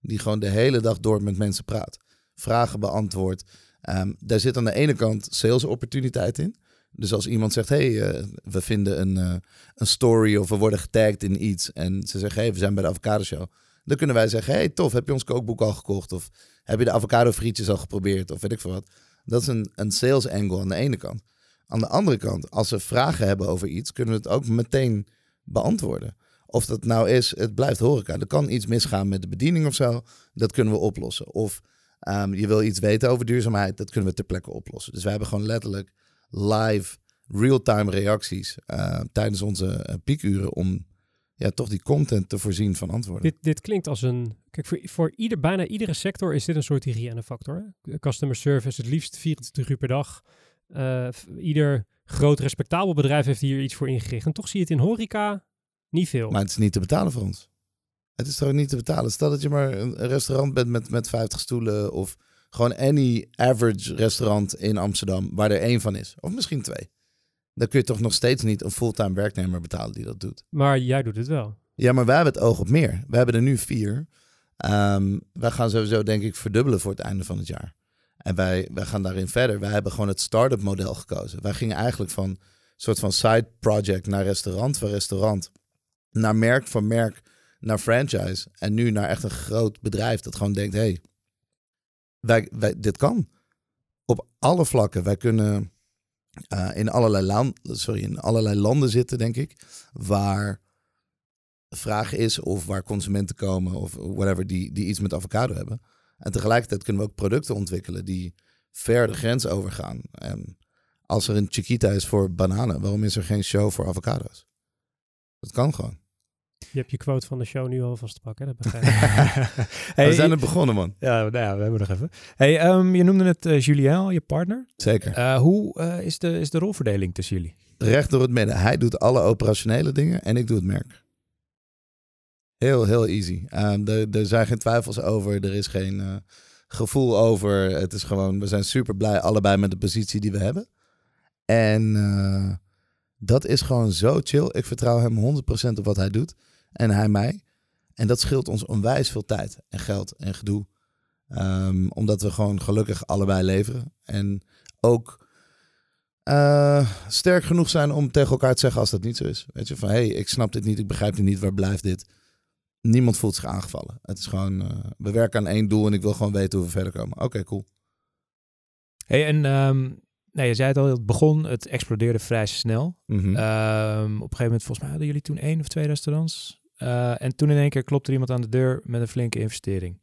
Die gewoon de hele dag door met mensen praat vragen beantwoord. Ehm, daar zit aan de ene kant sales opportuniteit in. Dus als iemand zegt, hey, eh, we vinden een, eh, een story of we worden getagd in iets. En ze zeggen, hey, we zijn bij de avocado show. Dan kunnen wij zeggen, hey, tof, heb je ons kookboek al gekocht? Of heb je de avocado frietjes al geprobeerd? Of weet ik veel wat. Dat is een, een sales angle aan de ene kant. Aan de andere kant, als ze vragen hebben over iets, kunnen we het ook meteen beantwoorden. Of dat nou is, het blijft horeca. Er kan iets misgaan met de bediening of zo. Dat kunnen we oplossen. Of ehm, je wil iets weten over duurzaamheid. Dat kunnen we ter plekke oplossen. Dus wij hebben gewoon letterlijk live, real-time reacties uh, tijdens onze uh, piekuren om ja, toch die content te voorzien van antwoorden. Dit, dit klinkt als een. Kijk, voor, voor ieder, bijna iedere sector is dit een soort hygiënefactor. Customer service, het liefst 24 uur per dag. Uh, ieder groot respectabel bedrijf heeft hier iets voor ingericht. En toch zie je het in horeca niet veel. Maar het is niet te betalen voor ons. Het is toch niet te betalen. Stel dat je maar een restaurant bent met, met 50 stoelen of gewoon any average restaurant in Amsterdam waar er één van is. Of misschien twee. Dan kun je toch nog steeds niet een fulltime werknemer betalen die dat doet. Maar jij doet het wel. Ja, maar wij hebben het oog op meer. We hebben er nu vier. Um, wij gaan sowieso denk ik verdubbelen voor het einde van het jaar. En wij, wij gaan daarin verder. Wij hebben gewoon het start-up model gekozen. Wij gingen eigenlijk van soort van side project naar restaurant van restaurant. Naar merk van merk naar franchise. En nu naar echt een groot bedrijf dat gewoon denkt, hey, wij, dit kan. Op alle vlakken. Wij kunnen uh, in, allerlei land, sorry, in allerlei landen zitten, denk ik. Waar vraag is of waar consumenten komen of whatever die, die iets met avocado hebben. En tegelijkertijd kunnen we ook producten ontwikkelen die ver de grens overgaan. En als er een Chiquita is voor bananen, waarom is er geen show voor avocado's? Dat kan gewoon. Je hebt je quote van de show nu alvast te pakken, dat begrijp ik. hey, we zijn er begonnen, man. Ja, nou ja, we hebben nog even. Hey, um, je noemde het uh, Julien, je partner. Zeker. Uh, hoe uh, is, de, is de rolverdeling tussen jullie? Recht door het midden. Hij doet alle operationele dingen en ik doe het merk. Heel, heel easy. Um, er, er zijn geen twijfels over. Er is geen gevoel over. Het is gewoon, we zijn super blij allebei met de positie die we hebben. En dat is gewoon zo chill. Ik vertrouw hem 100% op wat hij doet en hij mij. En dat scheelt ons onwijs veel tijd en geld en gedoe. Um, omdat we gewoon gelukkig allebei leveren. En ook uh, sterk genoeg zijn om tegen elkaar te zeggen als dat niet zo is. Weet je, van hé, hey, ik snap dit niet, ik begrijp dit niet, waar blijft dit? Niemand voelt zich aangevallen. Het is gewoon, uh, we werken aan één doel en ik wil gewoon weten hoe we verder komen. Oké, okay, cool. Hey, en um, nee, je zei het al, het begon, het explodeerde vrij snel. Mhm. Mm -hmm. um, op een gegeven moment, volgens mij hadden jullie toen één of twee restaurants. Uh, en toen in één keer klopte er iemand aan de deur met een flinke investering.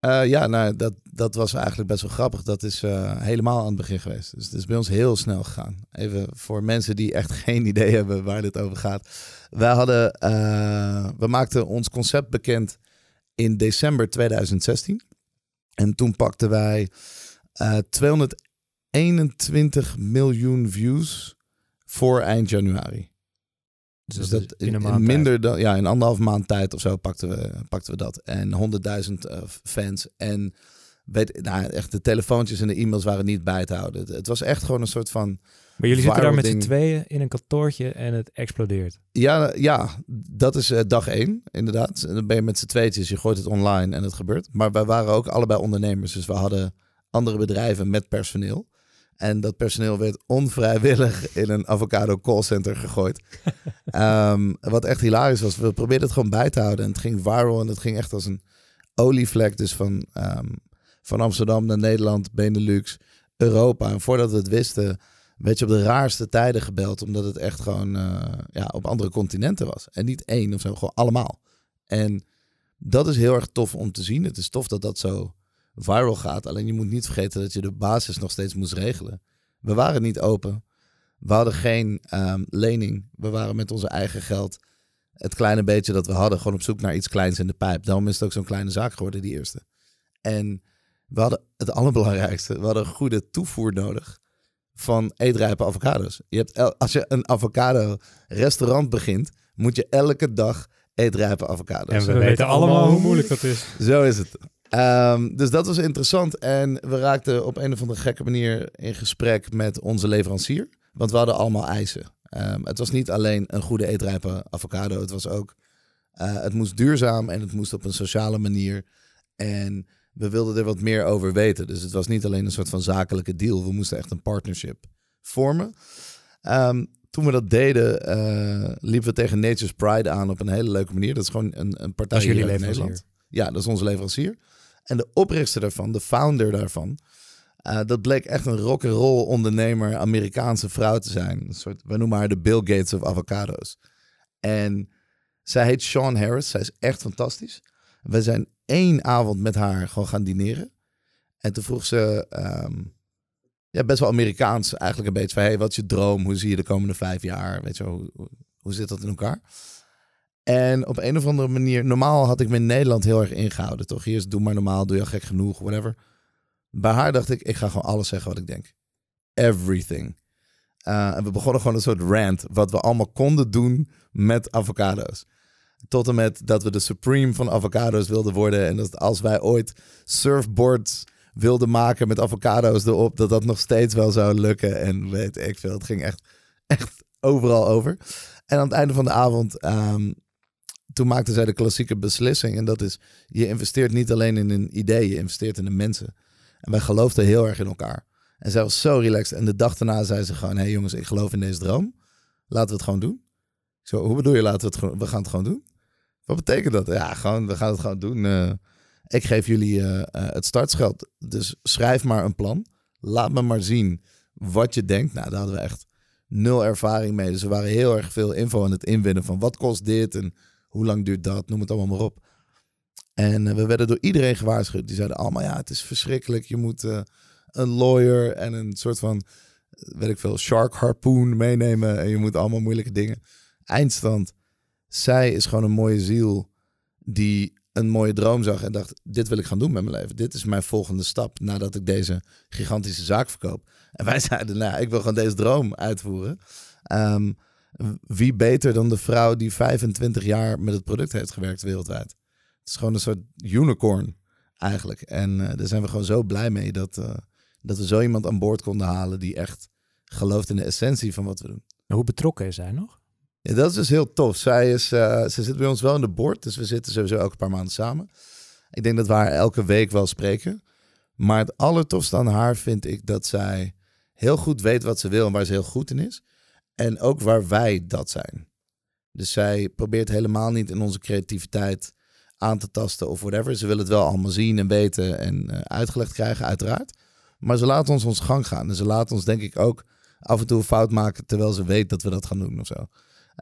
Uh, ja, nou, dat, dat was eigenlijk best wel grappig. Dat is uh, helemaal aan het begin geweest. Dus het is bij ons heel snel gegaan. Even voor mensen die echt geen idee hebben waar dit over gaat. Wij hadden, we maakten ons concept bekend in december 2016. En toen pakten wij 221 miljoen views voor eind januari. Dus, dus dat, in, in, in minder dan ja, in anderhalf maand tijd of zo pakten we, pakten we dat. En 100.000 uh, fans. En weet, nou, echt de telefoontjes en de e-mails waren niet bij te houden. Het, het was echt gewoon een soort van. Maar jullie zitten daar met z'n tweeën in een kantoortje en het explodeert. Ja, ja dat is uh, dag één, inderdaad. En dan ben je met z'n tweetjes, je gooit het online en het gebeurt. Maar wij waren ook allebei ondernemers. Dus we hadden andere bedrijven met personeel. En dat personeel werd onvrijwillig in een avocado callcenter gegooid. um, wat echt hilarisch was. We probeerden het gewoon bij te houden. En het ging viral. En het ging echt als een olievlek. Dus van, um, van Amsterdam naar Nederland, Benelux, Europa. En voordat we het wisten, werd je op de raarste tijden gebeld. Omdat het echt gewoon uh, ja, op andere continenten was. En niet één of zo, gewoon allemaal. En dat is heel erg tof om te zien. Het is tof dat dat zo viral gaat. Alleen je moet niet vergeten dat je de basis nog steeds moest regelen. We waren niet open. We hadden geen um, lening. We waren met onze eigen geld, het kleine beetje dat we hadden, gewoon op zoek naar iets kleins in de pijp. Daarom is het ook zo'n kleine zaak geworden, die eerste. En we hadden het allerbelangrijkste, we hadden een goede toevoer nodig van eetrijpe avocados. Je hebt als je een avocado restaurant begint, moet je elke dag eetrijpe avocados. En we, we weten allemaal hoe moeilijk dat is. Zo is het. Um, dus dat was interessant. En we raakten op een of andere gekke manier in gesprek met onze leverancier. Want we hadden allemaal eisen. Um, het was niet alleen een goede eetrijpe avocado. Het was ook, uh, het moest duurzaam en het moest op een sociale manier. En we wilden er wat meer over weten. Dus het was niet alleen een soort van zakelijke deal. We moesten echt een partnership vormen. Ehm, toen we dat deden, eh, liepen we tegen Nature's Pride aan op een hele leuke manier. Dat is gewoon een, een partij Dat is jullie leverancier. Nederland. Ja, dat is onze leverancier. En de oprichter daarvan, de founder daarvan, eh, dat bleek echt een rock'n'roll ondernemer, Amerikaanse vrouw te zijn. Een soort, we noemen haar de Bill Gates of avocado's. En zij heet Sean Harris. Zij is echt fantastisch. We zijn één avond met haar gewoon gaan dineren. En toen vroeg ze, ehm, ja, best wel Amerikaans eigenlijk een beetje van, hey, wat is je droom? Hoe zie je de komende vijf jaar? Weet je, hoe zit dat in elkaar? En op een of andere manier, normaal had ik me in Nederland heel erg ingehouden, toch? Hier is doe maar normaal, doe je al gek genoeg, whatever. Bij haar dacht ik, ik ga gewoon alles zeggen wat ik denk. Everything. Uh, en we begonnen gewoon een soort rant, wat we allemaal konden doen met avocado's. Tot en met dat we de supreme van avocado's wilden worden. En dat als wij ooit surfboards wilden maken met avocado's erop, dat dat nog steeds wel zou lukken. En weet ik veel, het ging echt, echt overal over. En aan het einde van de avond, um, toen maakte zij de klassieke beslissing. En dat is, je investeert niet alleen in een idee, je investeert in de mensen. En wij geloofden heel erg in elkaar. En zij was zo relaxed. En de dag daarna zei ze gewoon, hé hey jongens, ik geloof in deze droom. Laten we het gewoon doen. Zo, hoe bedoel je, laten we het we gaan het gewoon doen? Wat betekent dat? Ja, gewoon, we gaan het gewoon doen. Uh, ik geef jullie uh, uh, het startscheld. Dus schrijf maar een plan. Laat me maar zien wat je denkt. Nou, daar hadden we echt nul ervaring mee. Dus we waren heel erg veel info aan het inwinnen van wat kost dit en hoe lang duurt dat, noem het allemaal maar op. En uh, we werden door iedereen gewaarschuwd. Die zeiden allemaal, ja, het is verschrikkelijk. Je moet uh, een lawyer en een soort van, weet ik veel, shark harpoon meenemen. En je moet allemaal moeilijke dingen. Eindstand, zij is gewoon een mooie ziel die een mooie droom zag en dacht, dit wil ik gaan doen met mijn leven. Dit is mijn volgende stap nadat ik deze gigantische zaak verkoop. En wij zeiden, nou, ik wil gewoon deze droom uitvoeren. Um, wie beter dan de vrouw die 25 jaar met het product heeft gewerkt wereldwijd. Het is gewoon een soort unicorn eigenlijk. En uh, daar zijn we gewoon zo blij mee dat, uh, dat we zo iemand aan boord konden halen die echt gelooft in de essentie van wat we doen. En hoe betrokken is zij nog? Ja, dat is dus heel tof. Zij, is, uh, ze zit bij ons wel in de board, dus we zitten sowieso elke paar maanden samen. Ik denk dat we haar elke week wel spreken. Maar het allertofste aan haar vind ik dat zij heel goed weet wat ze wil en waar ze heel goed in is. En ook waar wij dat zijn. Dus zij probeert helemaal niet in onze creativiteit aan te tasten of whatever. Ze wil het wel allemaal zien en weten en uh, uitgelegd krijgen, uiteraard. Maar ze laat ons ons gang gaan. En ze laat ons denk ik ook af en toe een fout maken terwijl ze weet dat we dat gaan doen of zo.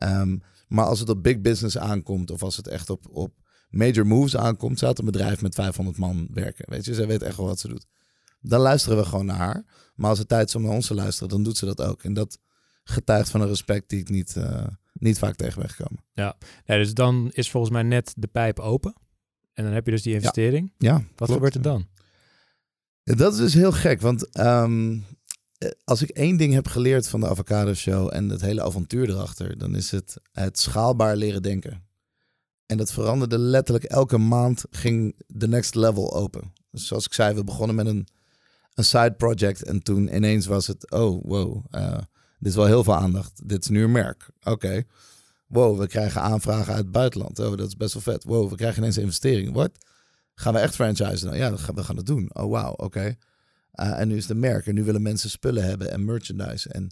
Um, maar als het op big business aankomt of als het echt op, op major moves aankomt, zou het een bedrijf met 500 man werken. Weet je, zij weet echt wel wat ze doet. Dan luisteren we gewoon naar haar. Maar als het tijd is om naar ons te luisteren, dan doet ze dat ook. En dat getuigt van een respect die ik niet, uh, niet vaak tegen ben gekomen. Ja. dus dan is volgens mij net de pijp open. En dan heb je dus die investering. Ja, Wat klopt. gebeurt er dan? Dat is dus heel gek, want um, als ik één ding heb geleerd van de Avocado Show en het hele avontuur erachter, dan is het het schaalbaar leren denken. En dat veranderde letterlijk elke maand ging de next level open. Dus zoals ik zei, we begonnen met een, een side project en toen ineens was het, oh wow, uh, dit is wel heel veel aandacht. Dit is nu een merk. Oké. Okay. Wow, we krijgen aanvragen uit het buitenland. Oh, dat is best wel vet. Wow, we krijgen ineens een investering. Wat? Gaan we echt franchisen? Nou, ja, we gaan het doen. Oh, wauw, oké. Okay. Uh, en nu is de merk. En nu willen mensen spullen hebben en merchandise. En,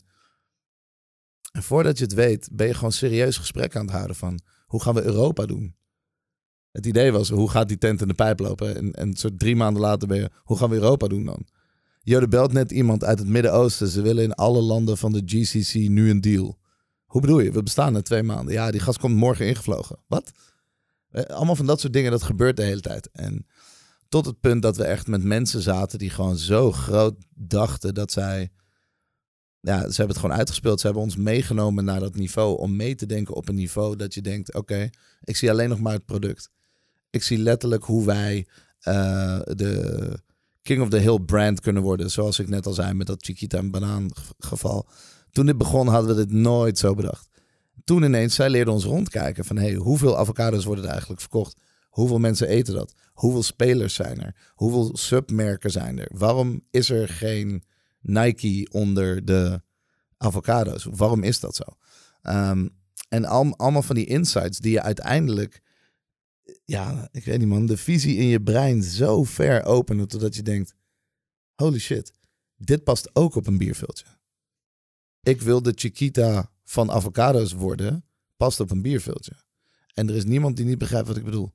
en voordat je het weet, ben je gewoon serieus gesprek aan het houden van... hoe gaan we Europa doen? Het idee was, hoe gaat die tent in de pijp lopen? En, en soort drie maanden later ben je, hoe gaan we Europa doen dan? Jode belt net iemand uit het Midden-Oosten. Ze willen in alle landen van de GCC nu een deal. Hoe bedoel je? We bestaan na twee maanden. Ja, die gast komt morgen ingevlogen. Wat? Allemaal van dat soort dingen, dat gebeurt de hele tijd. En tot het punt dat we echt met mensen zaten die gewoon zo groot dachten dat zij... Ja, ze hebben het gewoon uitgespeeld. Ze hebben ons meegenomen naar dat niveau om mee te denken op een niveau dat je denkt... Oké, ik zie alleen nog maar het product. Ik zie letterlijk hoe wij uh, de King of the Hill brand kunnen worden. Zoals ik net al zei met dat Chiquita en banaan geval. Toen dit begon hadden we dit nooit zo bedacht. Toen ineens, zij leerden ons rondkijken van... hey, hoeveel avocados worden er eigenlijk verkocht? Hoeveel mensen eten dat? Hoeveel spelers zijn er? Hoeveel submerken zijn er? Waarom is er geen Nike onder de avocado's? Waarom is dat zo? Um, en al, allemaal van die insights die je uiteindelijk ja, ik weet niet man, de visie in je brein zo ver openen totdat je denkt, holy shit, dit past ook op een bierviltje. Ik wil de Chiquita van avocado's worden, past op een bierviltje. En er is niemand die niet begrijpt wat ik bedoel.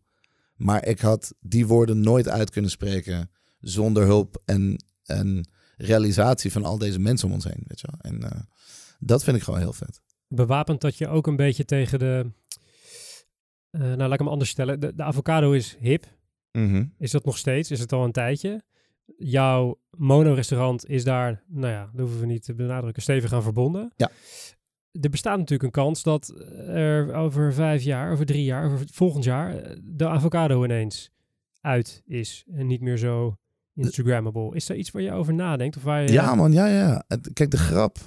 Maar ik had die woorden nooit uit kunnen spreken zonder hulp en, en realisatie van al deze mensen om ons heen. Weet je wel? En uh, dat vind ik gewoon heel vet. Bewapend dat je ook een beetje tegen de. Uh, nou, laat ik hem anders stellen. De, de avocado is hip. Mm -hmm. Is dat nog steeds? Is het al een tijdje? Jouw mono-restaurant is daar, nou ja, dat hoeven we niet te benadrukken, stevig aan verbonden. Ja. Er bestaat natuurlijk een kans dat er over vijf jaar, over drie jaar, over volgend jaar, de avocado ineens uit is en niet meer zo Instagrammable. Is er iets waar je over nadenkt? Of waar je... Ja, man, ja, ja. Kijk, de grap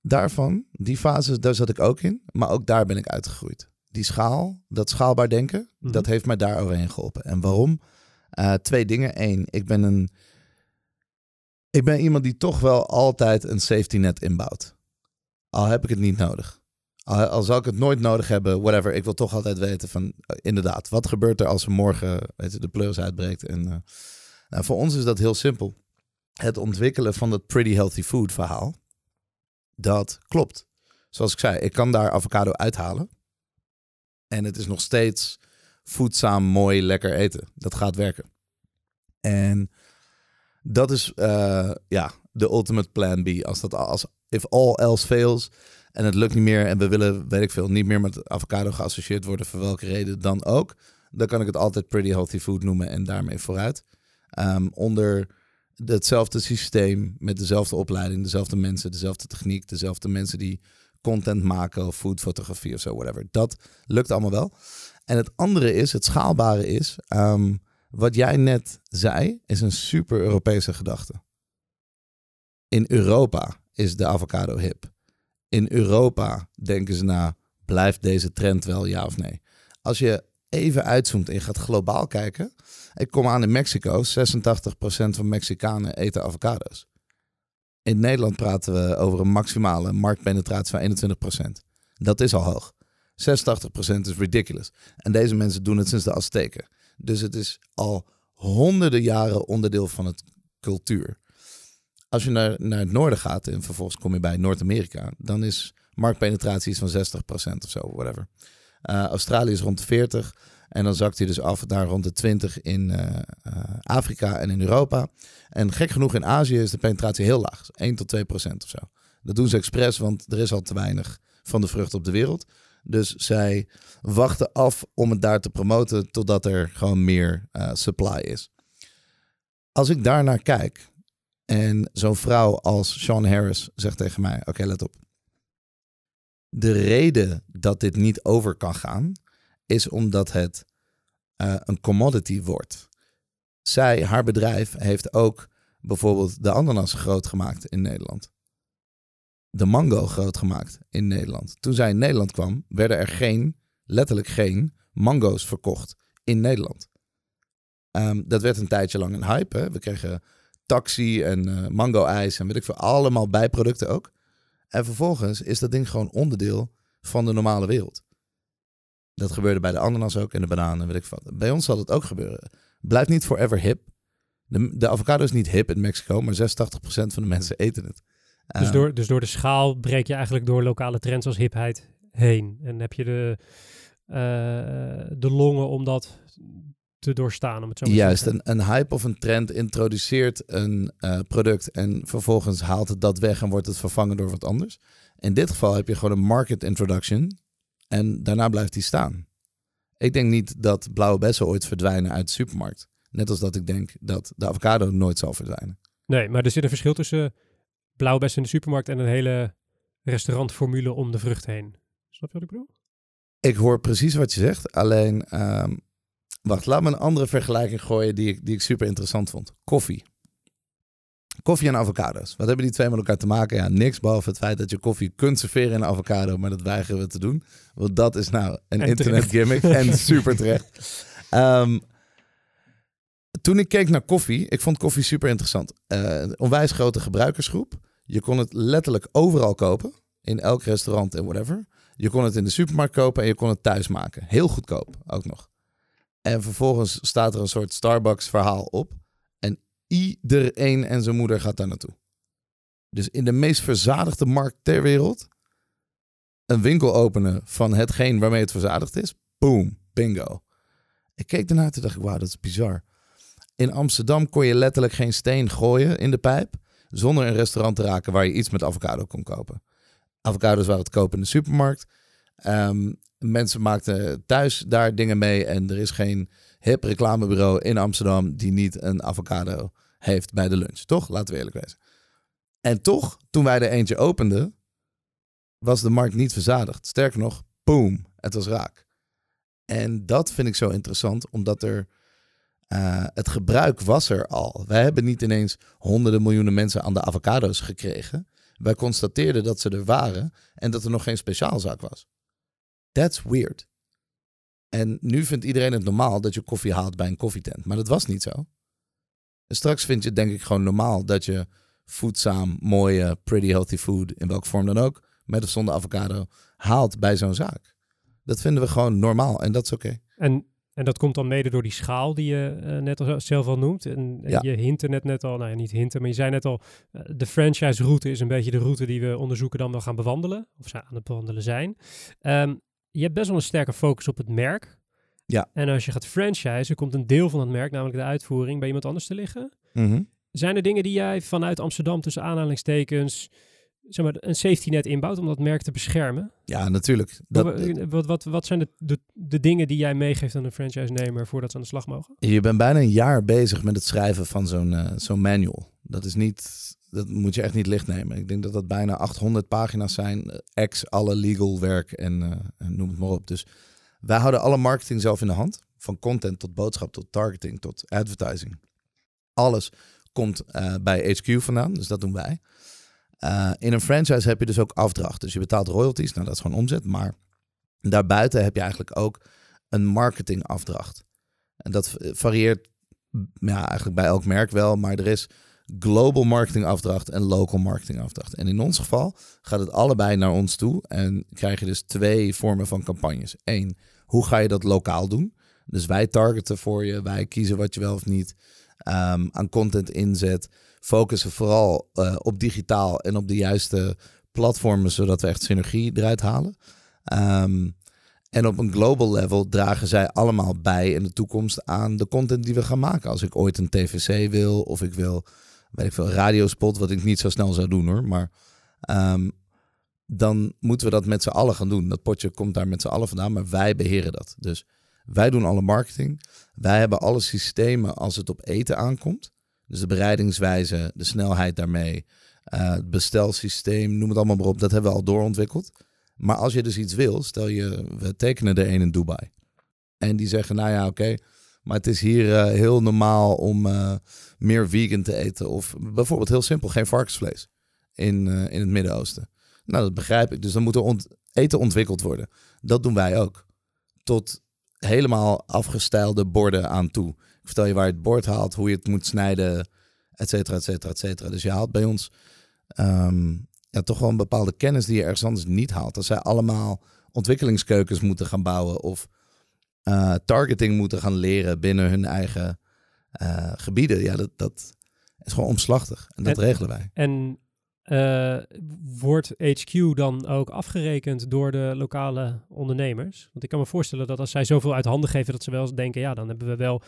daarvan, die fase, daar zat ik ook in. Maar ook daar ben ik uitgegroeid. Die schaal, dat schaalbaar denken, mm -hmm. dat heeft mij daar overheen geholpen. En waarom? Uh, twee dingen. Eén, ik ben een. Ik ben iemand die toch wel altijd een safety net inbouwt. Al heb ik het niet nodig. Al, al zal ik het nooit nodig hebben, whatever. Ik wil toch altijd weten van, uh, inderdaad, wat gebeurt er als er morgen weet je, de pleurs uitbreekt? En uh, nou, voor ons is dat heel simpel. Het ontwikkelen van dat pretty healthy food verhaal, dat klopt. Zoals ik zei, ik kan daar avocado uithalen. En het is nog steeds voedzaam, mooi, lekker eten. Dat gaat werken. En dat is uh, ja, de ultimate plan B. Als dat als if all else fails en het lukt niet meer en we willen, weet ik veel, niet meer met avocado geassocieerd worden voor welke reden dan ook, dan kan ik het altijd pretty healthy food noemen en daarmee vooruit. Um, onder hetzelfde systeem, met dezelfde opleiding, dezelfde mensen, dezelfde techniek, dezelfde mensen die content maken of foodfotografie of zo, whatever. Dat lukt allemaal wel. En het andere is, het schaalbare is, um, wat jij net zei, is een super Europese gedachte. In Europa is de avocado hip. In Europa denken ze na, blijft deze trend wel ja of nee? Als je even uitzoomt en je gaat globaal kijken. Ik kom aan in Mexico, 86% van Mexicanen eten avocado's. In Nederland praten we over een maximale marktpenetratie van 21%. Dat is al hoog. 86% is ridiculous. En deze mensen doen het sinds de Azteken. Dus het is al honderden jaren onderdeel van het cultuur. Als je naar, naar het noorden gaat en vervolgens kom je bij Noord-Amerika, dan is marktpenetratie iets van 60% of zo, whatever. Uh, Australië is rond de 40 en dan zakt hij dus af naar rond de 20 in uh, uh, Afrika en in Europa. En gek genoeg in Azië is de penetratie heel laag, 1 tot 2 procent of zo. Dat doen ze expres, want er is al te weinig van de vrucht op de wereld. Dus zij wachten af om het daar te promoten totdat er gewoon meer supply is. Als ik daarnaar kijk en zo'n vrouw als Sean Harris zegt tegen mij: Oké, let op. De reden dat dit niet over kan gaan, is omdat het uh, een commodity wordt. Zij, haar bedrijf, heeft ook bijvoorbeeld de ananas groot gemaakt in Nederland de mango groot gemaakt in Nederland. Toen zij in Nederland kwam, werden er geen, letterlijk geen, mango's verkocht in Nederland. Um, dat werd een tijdje lang een hype. We kregen taxi en uh, mango-ijs en weet ik veel, allemaal bijproducten ook. En vervolgens is dat ding gewoon onderdeel van de normale wereld. Dat gebeurde bij de ananas ook en de bananen, weet ik veel. Bij ons zal het ook gebeuren. Blijft niet forever hip. De, de avocado is niet hip in Mexico, maar 86% van de mensen eten het. Dus, uh, door, dus door de schaal breek je eigenlijk door lokale trends als hipheid heen. En heb je de, uh, de longen om dat te doorstaan. Om het zo Juist, een, een hype of een trend introduceert een uh, product en vervolgens haalt het dat weg en wordt het vervangen door wat anders. In dit geval heb je gewoon een market introduction en daarna blijft die staan. Ik denk niet dat blauwe bessen ooit verdwijnen uit de supermarkt. Net als dat ik denk dat de avocado nooit zal verdwijnen. Nee, maar er zit een verschil tussen blauwbessen in de supermarkt en een hele restaurantformule om de vrucht heen. Snap je wat ik bedoel? Ik hoor precies wat je zegt. Alleen, um, wacht, laat me een andere vergelijking gooien die ik, die ik super interessant vond. Koffie. Koffie en avocado's. Wat hebben die twee met elkaar te maken? Ja, niks behalve het feit dat je koffie kunt serveren in een avocado, maar dat weigeren we te doen. Want dat is nou een En internet gimmick en super terecht. Um, toen ik keek naar koffie, ik vond koffie super interessant. Uh, een onwijs grote gebruikersgroep. Je kon het letterlijk overal kopen. In elk restaurant en whatever. Je kon het in de supermarkt kopen en je kon het thuis maken. Heel goedkoop ook nog. En vervolgens staat er een soort Starbucks verhaal op. En iedereen en zijn moeder gaat daar naartoe. Dus in de meest verzadigde markt ter wereld. Een winkel openen van hetgeen waarmee het verzadigd is. Boom, bingo. Ik keek ernaar en dacht ik, wauw, dat is bizar. In Amsterdam kon je letterlijk geen steen gooien in de pijp. Zonder een restaurant te raken waar je iets met avocado kon kopen. Avocados waren te kopen in de supermarkt. Ehm, mensen maakten thuis daar dingen mee. En er is geen hip reclamebureau in Amsterdam die niet een avocado heeft bij de lunch. Toch? Laten we eerlijk wezen. En toch, toen wij er eentje openden, was de markt niet verzadigd. Sterker nog, boom, het was raak. En dat vind ik zo interessant, omdat er uh, het gebruik was er al. Wij hebben niet ineens honderden miljoenen mensen aan de avocado's gekregen. Wij constateerden dat ze er waren en dat er nog geen speciaalzaak was. That's weird. En nu vindt iedereen het normaal dat je koffie haalt bij een koffietent. Maar dat was niet zo. En straks vind je het denk ik gewoon normaal dat je voedzaam, mooie, pretty healthy food, in welke vorm dan ook, met of zonder avocado, haalt bij zo'n zaak. Dat vinden we gewoon normaal en dat is oké. En, en dat komt dan mede door die schaal die je uh, net al zelf al noemt. En, en je hintte net, net al, nou ja, niet hinten, maar je zei net al, uh, de franchise route is een beetje de route die we onderzoeken dan wel gaan bewandelen. Of ze aan het bewandelen zijn. Um, je hebt best wel een sterke focus op het merk. Ja. En als je gaat franchisen, komt een deel van het merk, namelijk de uitvoering, bij iemand anders te liggen. Mm -hmm. Zijn er dingen die jij vanuit Amsterdam tussen aanhalingstekens zeg maar, een safety net inbouwt om dat merk te beschermen? Ja, natuurlijk. Dat, wat, wat, wat zijn de, de, de dingen die jij meegeeft aan een franchise-nemer voordat ze aan de slag mogen? Je bent bijna een jaar bezig met het schrijven van zo'n uh, zo'n manual. Dat is niet, dat moet je echt niet licht nemen. Ik denk dat dat bijna 800 pagina's zijn, ex alle legal werk en, uh, en noem het maar op. Dus wij houden alle marketing zelf in de hand. Van content tot boodschap, tot targeting, tot advertising. Alles komt uh, bij HQ vandaan, dus dat doen wij. In een franchise heb je dus ook afdracht. Dus je betaalt royalties, nou dat is gewoon omzet. Maar daarbuiten heb je eigenlijk ook een marketingafdracht. En dat varieert ja, eigenlijk bij elk merk wel, maar er is global marketingafdracht en local marketingafdracht. En in ons geval gaat het allebei naar ons toe en krijg je dus twee vormen van campagnes. Eén, hoe ga je dat lokaal doen? Dus wij targeten voor je, wij kiezen wat je wel of niet um, aan content inzet. Focussen vooral uh, op digitaal en op de juiste platformen, zodat we echt synergie eruit halen. Um, en op een global level dragen zij allemaal bij in de toekomst aan de content die we gaan maken. Als ik ooit een TVC wil of ik wil, weet ik veel, radiospot, wat ik niet zo snel zou doen hoor. Maar um, dan moeten we dat met z'n allen gaan doen. Dat potje komt daar met z'n allen vandaan, maar wij beheren dat. Dus wij doen alle marketing. Wij hebben alle systemen als het op eten aankomt. Dus de bereidingswijze, de snelheid daarmee, uh, het bestelsysteem, noem het allemaal maar op. Dat hebben we al doorontwikkeld. Maar als je dus iets wil, stel je, we tekenen er een in Dubai. En die zeggen, nou ja, oké, maar het is hier uh, heel normaal om uh, meer vegan te eten. Of bijvoorbeeld heel simpel, geen varkensvlees in, uh, in het Midden-Oosten. Nou, dat begrijp ik. Dus dan moet er eten ontwikkeld worden. Dat doen wij ook. Tot helemaal afgestylde borden aan toe. Ik vertel je waar je het bord haalt, hoe je het moet snijden, et cetera, et cetera, et cetera. Dus je haalt bij ons ja, toch wel een bepaalde kennis die je ergens anders niet haalt. Als zij allemaal ontwikkelingskeukens moeten gaan bouwen of uh, targeting moeten gaan leren binnen hun eigen uh, gebieden, ja, dat, dat is gewoon omslachtig. En dat En- regelen wij. En eh, wordt HQ dan ook afgerekend door de lokale ondernemers? Want ik kan me voorstellen dat als zij zoveel uit handen geven, dat ze wel eens denken, ja, dan hebben we wel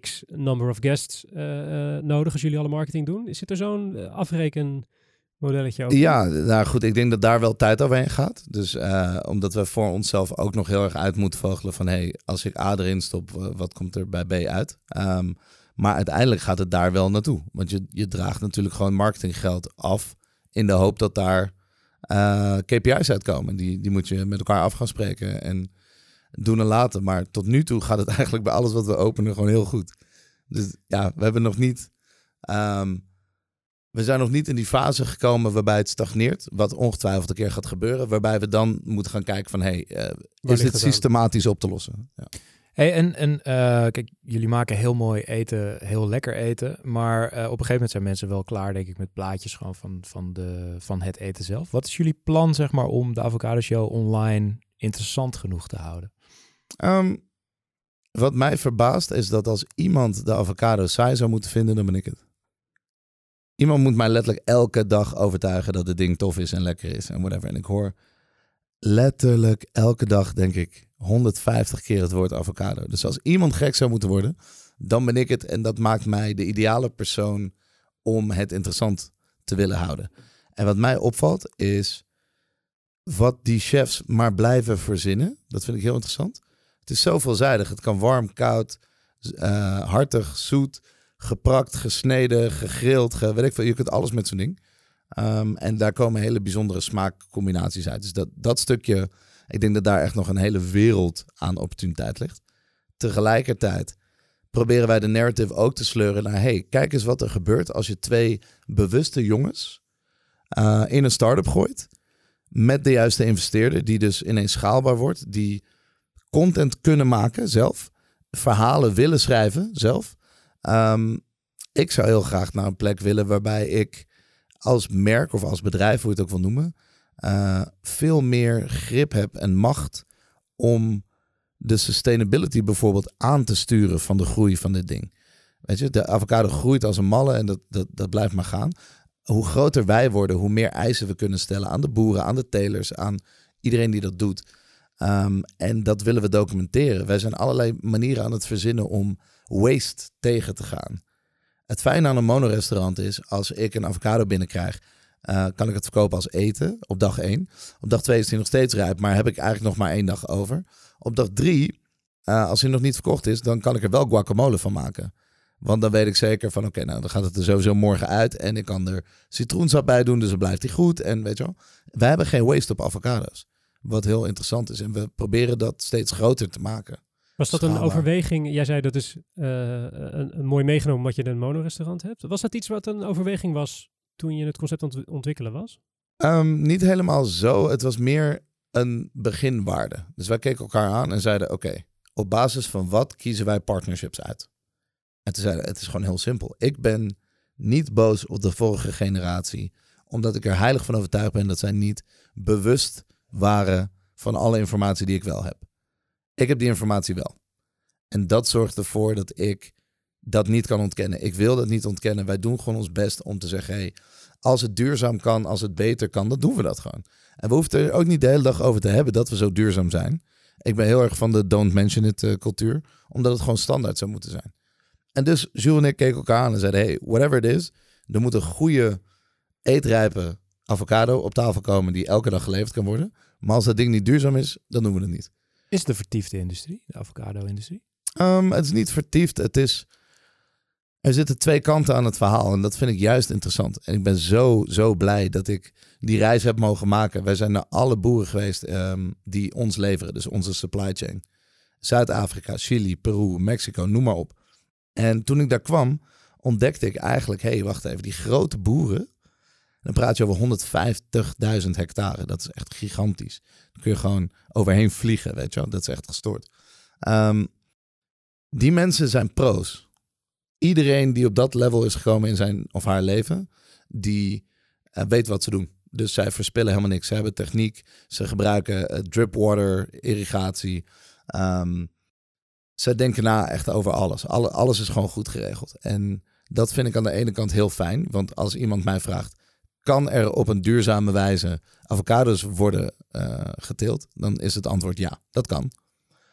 x number of guests eh, eh, nodig als jullie alle marketing doen. Zit er zo'n eh, afrekenmodelletje ook? in? Ja, nou goed, ik denk dat daar wel tijd overheen gaat. Dus eh, omdat we voor onszelf ook nog heel erg uit moeten vogelen van... hé, hey, als ik A erin stop, eh, wat komt er bij B uit? Ehm, maar uiteindelijk gaat het daar wel naartoe. Want je, je draagt natuurlijk gewoon marketinggeld af... in de hoop dat daar eh, KPI's uitkomen. Die, die moet je met elkaar af gaan spreken en doen en laten. Maar tot nu toe gaat het eigenlijk bij alles wat we openen gewoon heel goed. Dus ja, we hebben nog niet... ehm, we zijn nog niet in die fase gekomen waarbij het stagneert. Wat ongetwijfeld een keer gaat gebeuren. Waarbij we dan moeten gaan kijken van... Hey, eh, is dit aan? systematisch op te lossen? Ja. Hey, en en eh, kijk, jullie maken heel mooi eten, heel lekker eten. Maar eh, op een gegeven moment zijn mensen wel klaar, denk ik, met plaatjes gewoon van, van, de, van het eten zelf. Wat is jullie plan, zeg maar, om de Avocado Show online interessant genoeg te houden? Ehm, wat mij verbaast is dat als iemand de avocado saai zou moeten vinden, dan ben ik het. Iemand moet mij letterlijk elke dag overtuigen dat het ding tof is en lekker is en whatever. En ik hoor letterlijk elke dag, denk ik, 150 keer het woord avocado. Dus als iemand gek zou moeten worden, dan ben ik het. En dat maakt mij de ideale persoon om het interessant te willen houden. En wat mij opvalt is wat die chefs maar blijven verzinnen. Dat vind ik heel interessant. Het is zo veelzijdig. Het kan warm, koud, uh, hartig, zoet, geprakt, gesneden, gegrild. Ge, weet. Je kunt alles met zo'n ding. Um, en daar komen hele bijzondere smaakcombinaties uit. Dus dat, dat stukje, ik denk dat daar echt nog een hele wereld aan opportuniteit ligt. Tegelijkertijd proberen wij de narrative ook te sleuren naar... hey, kijk eens wat er gebeurt als je twee bewuste jongens uh, in een start-up gooit... met de juiste investeerder, die dus ineens schaalbaar wordt... die content kunnen maken zelf, verhalen willen schrijven zelf. Um, ik zou heel graag naar een plek willen waarbij ik als merk of als bedrijf, hoe je het ook wil noemen, uh, veel meer grip heb en macht om de sustainability bijvoorbeeld aan te sturen van de groei van dit ding. Weet je, de avocado groeit als een malle en dat, dat, dat blijft maar gaan. Hoe groter wij worden, hoe meer eisen we kunnen stellen aan de boeren, aan de telers, aan iedereen die dat doet. Um, en dat willen we documenteren. Wij zijn allerlei manieren aan het verzinnen om waste tegen te gaan. Het fijne aan een monorestaurant is, als ik een avocado binnenkrijg, uh, kan ik het verkopen als eten op dag 1. Op dag 2 is hij nog steeds rijp, maar heb ik eigenlijk nog maar één dag over. Op dag 3, uh, als hij nog niet verkocht is, dan kan ik er wel guacamole van maken. Want dan weet ik zeker van, oké, nou dan gaat het er sowieso morgen uit. En ik kan er citroensap bij doen, dus dan blijft hij goed. En weet je wel, wij hebben geen waste op avocado's. Wat heel interessant is. En we proberen dat steeds groter te maken. Was dat een overweging? Jij zei dat is uh, een, een, mooi meegenomen wat je in een monorestaurant hebt. Was dat iets wat een overweging was toen je het concept ont ontwikkelen was? Um, niet helemaal zo. Het was meer een beginwaarde. Dus wij keken elkaar aan en zeiden: Oké, okay, op basis van wat kiezen wij partnerships uit? En toen zeiden het is gewoon heel simpel. Ik ben niet boos op de vorige generatie, omdat ik er heilig van overtuigd ben dat zij niet bewust waren van alle informatie die ik wel heb. Ik heb die informatie wel. En dat zorgt ervoor dat ik dat niet kan ontkennen. Ik wil dat niet ontkennen. Wij doen gewoon ons best om te zeggen: hey, als het duurzaam kan, als het beter kan, dan doen we dat gewoon. En we hoeven er ook niet de hele dag over te hebben dat we zo duurzaam zijn. Ik ben heel erg van de don't mention it uh, cultuur, omdat het gewoon standaard zou moeten zijn. En dus Jules en ik keken elkaar aan en zeiden: hey, whatever it is, er moet een goede eetrijpe avocado op tafel komen die elke dag geleverd kan worden. Maar als dat ding niet duurzaam is, dan doen we het niet. Is het een vertiefde industrie, de avocado-industrie? Um, het is niet vertiefd. Het is. Er zitten twee kanten aan het verhaal en dat vind ik juist interessant. En ik ben zo, zo blij dat ik die reis heb mogen maken. Wij zijn naar alle boeren geweest um, die ons leveren, dus onze supply chain. Zuid-Afrika, Chili, Peru, Mexico, noem maar op. En toen ik daar kwam, ontdekte ik eigenlijk, hé, hey, wacht even, die grote boeren, dan praat je over 150.000 hectare. Dat is echt gigantisch. Dan kun je gewoon overheen vliegen, weet je wel. Dat is echt gestoord. Um, die mensen zijn pro's. Iedereen die op dat level is gekomen in zijn of haar leven, die uh, weet wat ze doen. Dus zij verspillen helemaal niks. Ze hebben techniek, ze gebruiken uh, drip water, irrigatie. Um, ze denken na echt over alles. Alle, alles is gewoon goed geregeld. En dat vind ik aan de ene kant heel fijn. Want als iemand mij vraagt, kan er op een duurzame wijze avocados worden uh, geteeld? Dan is het antwoord ja, dat kan.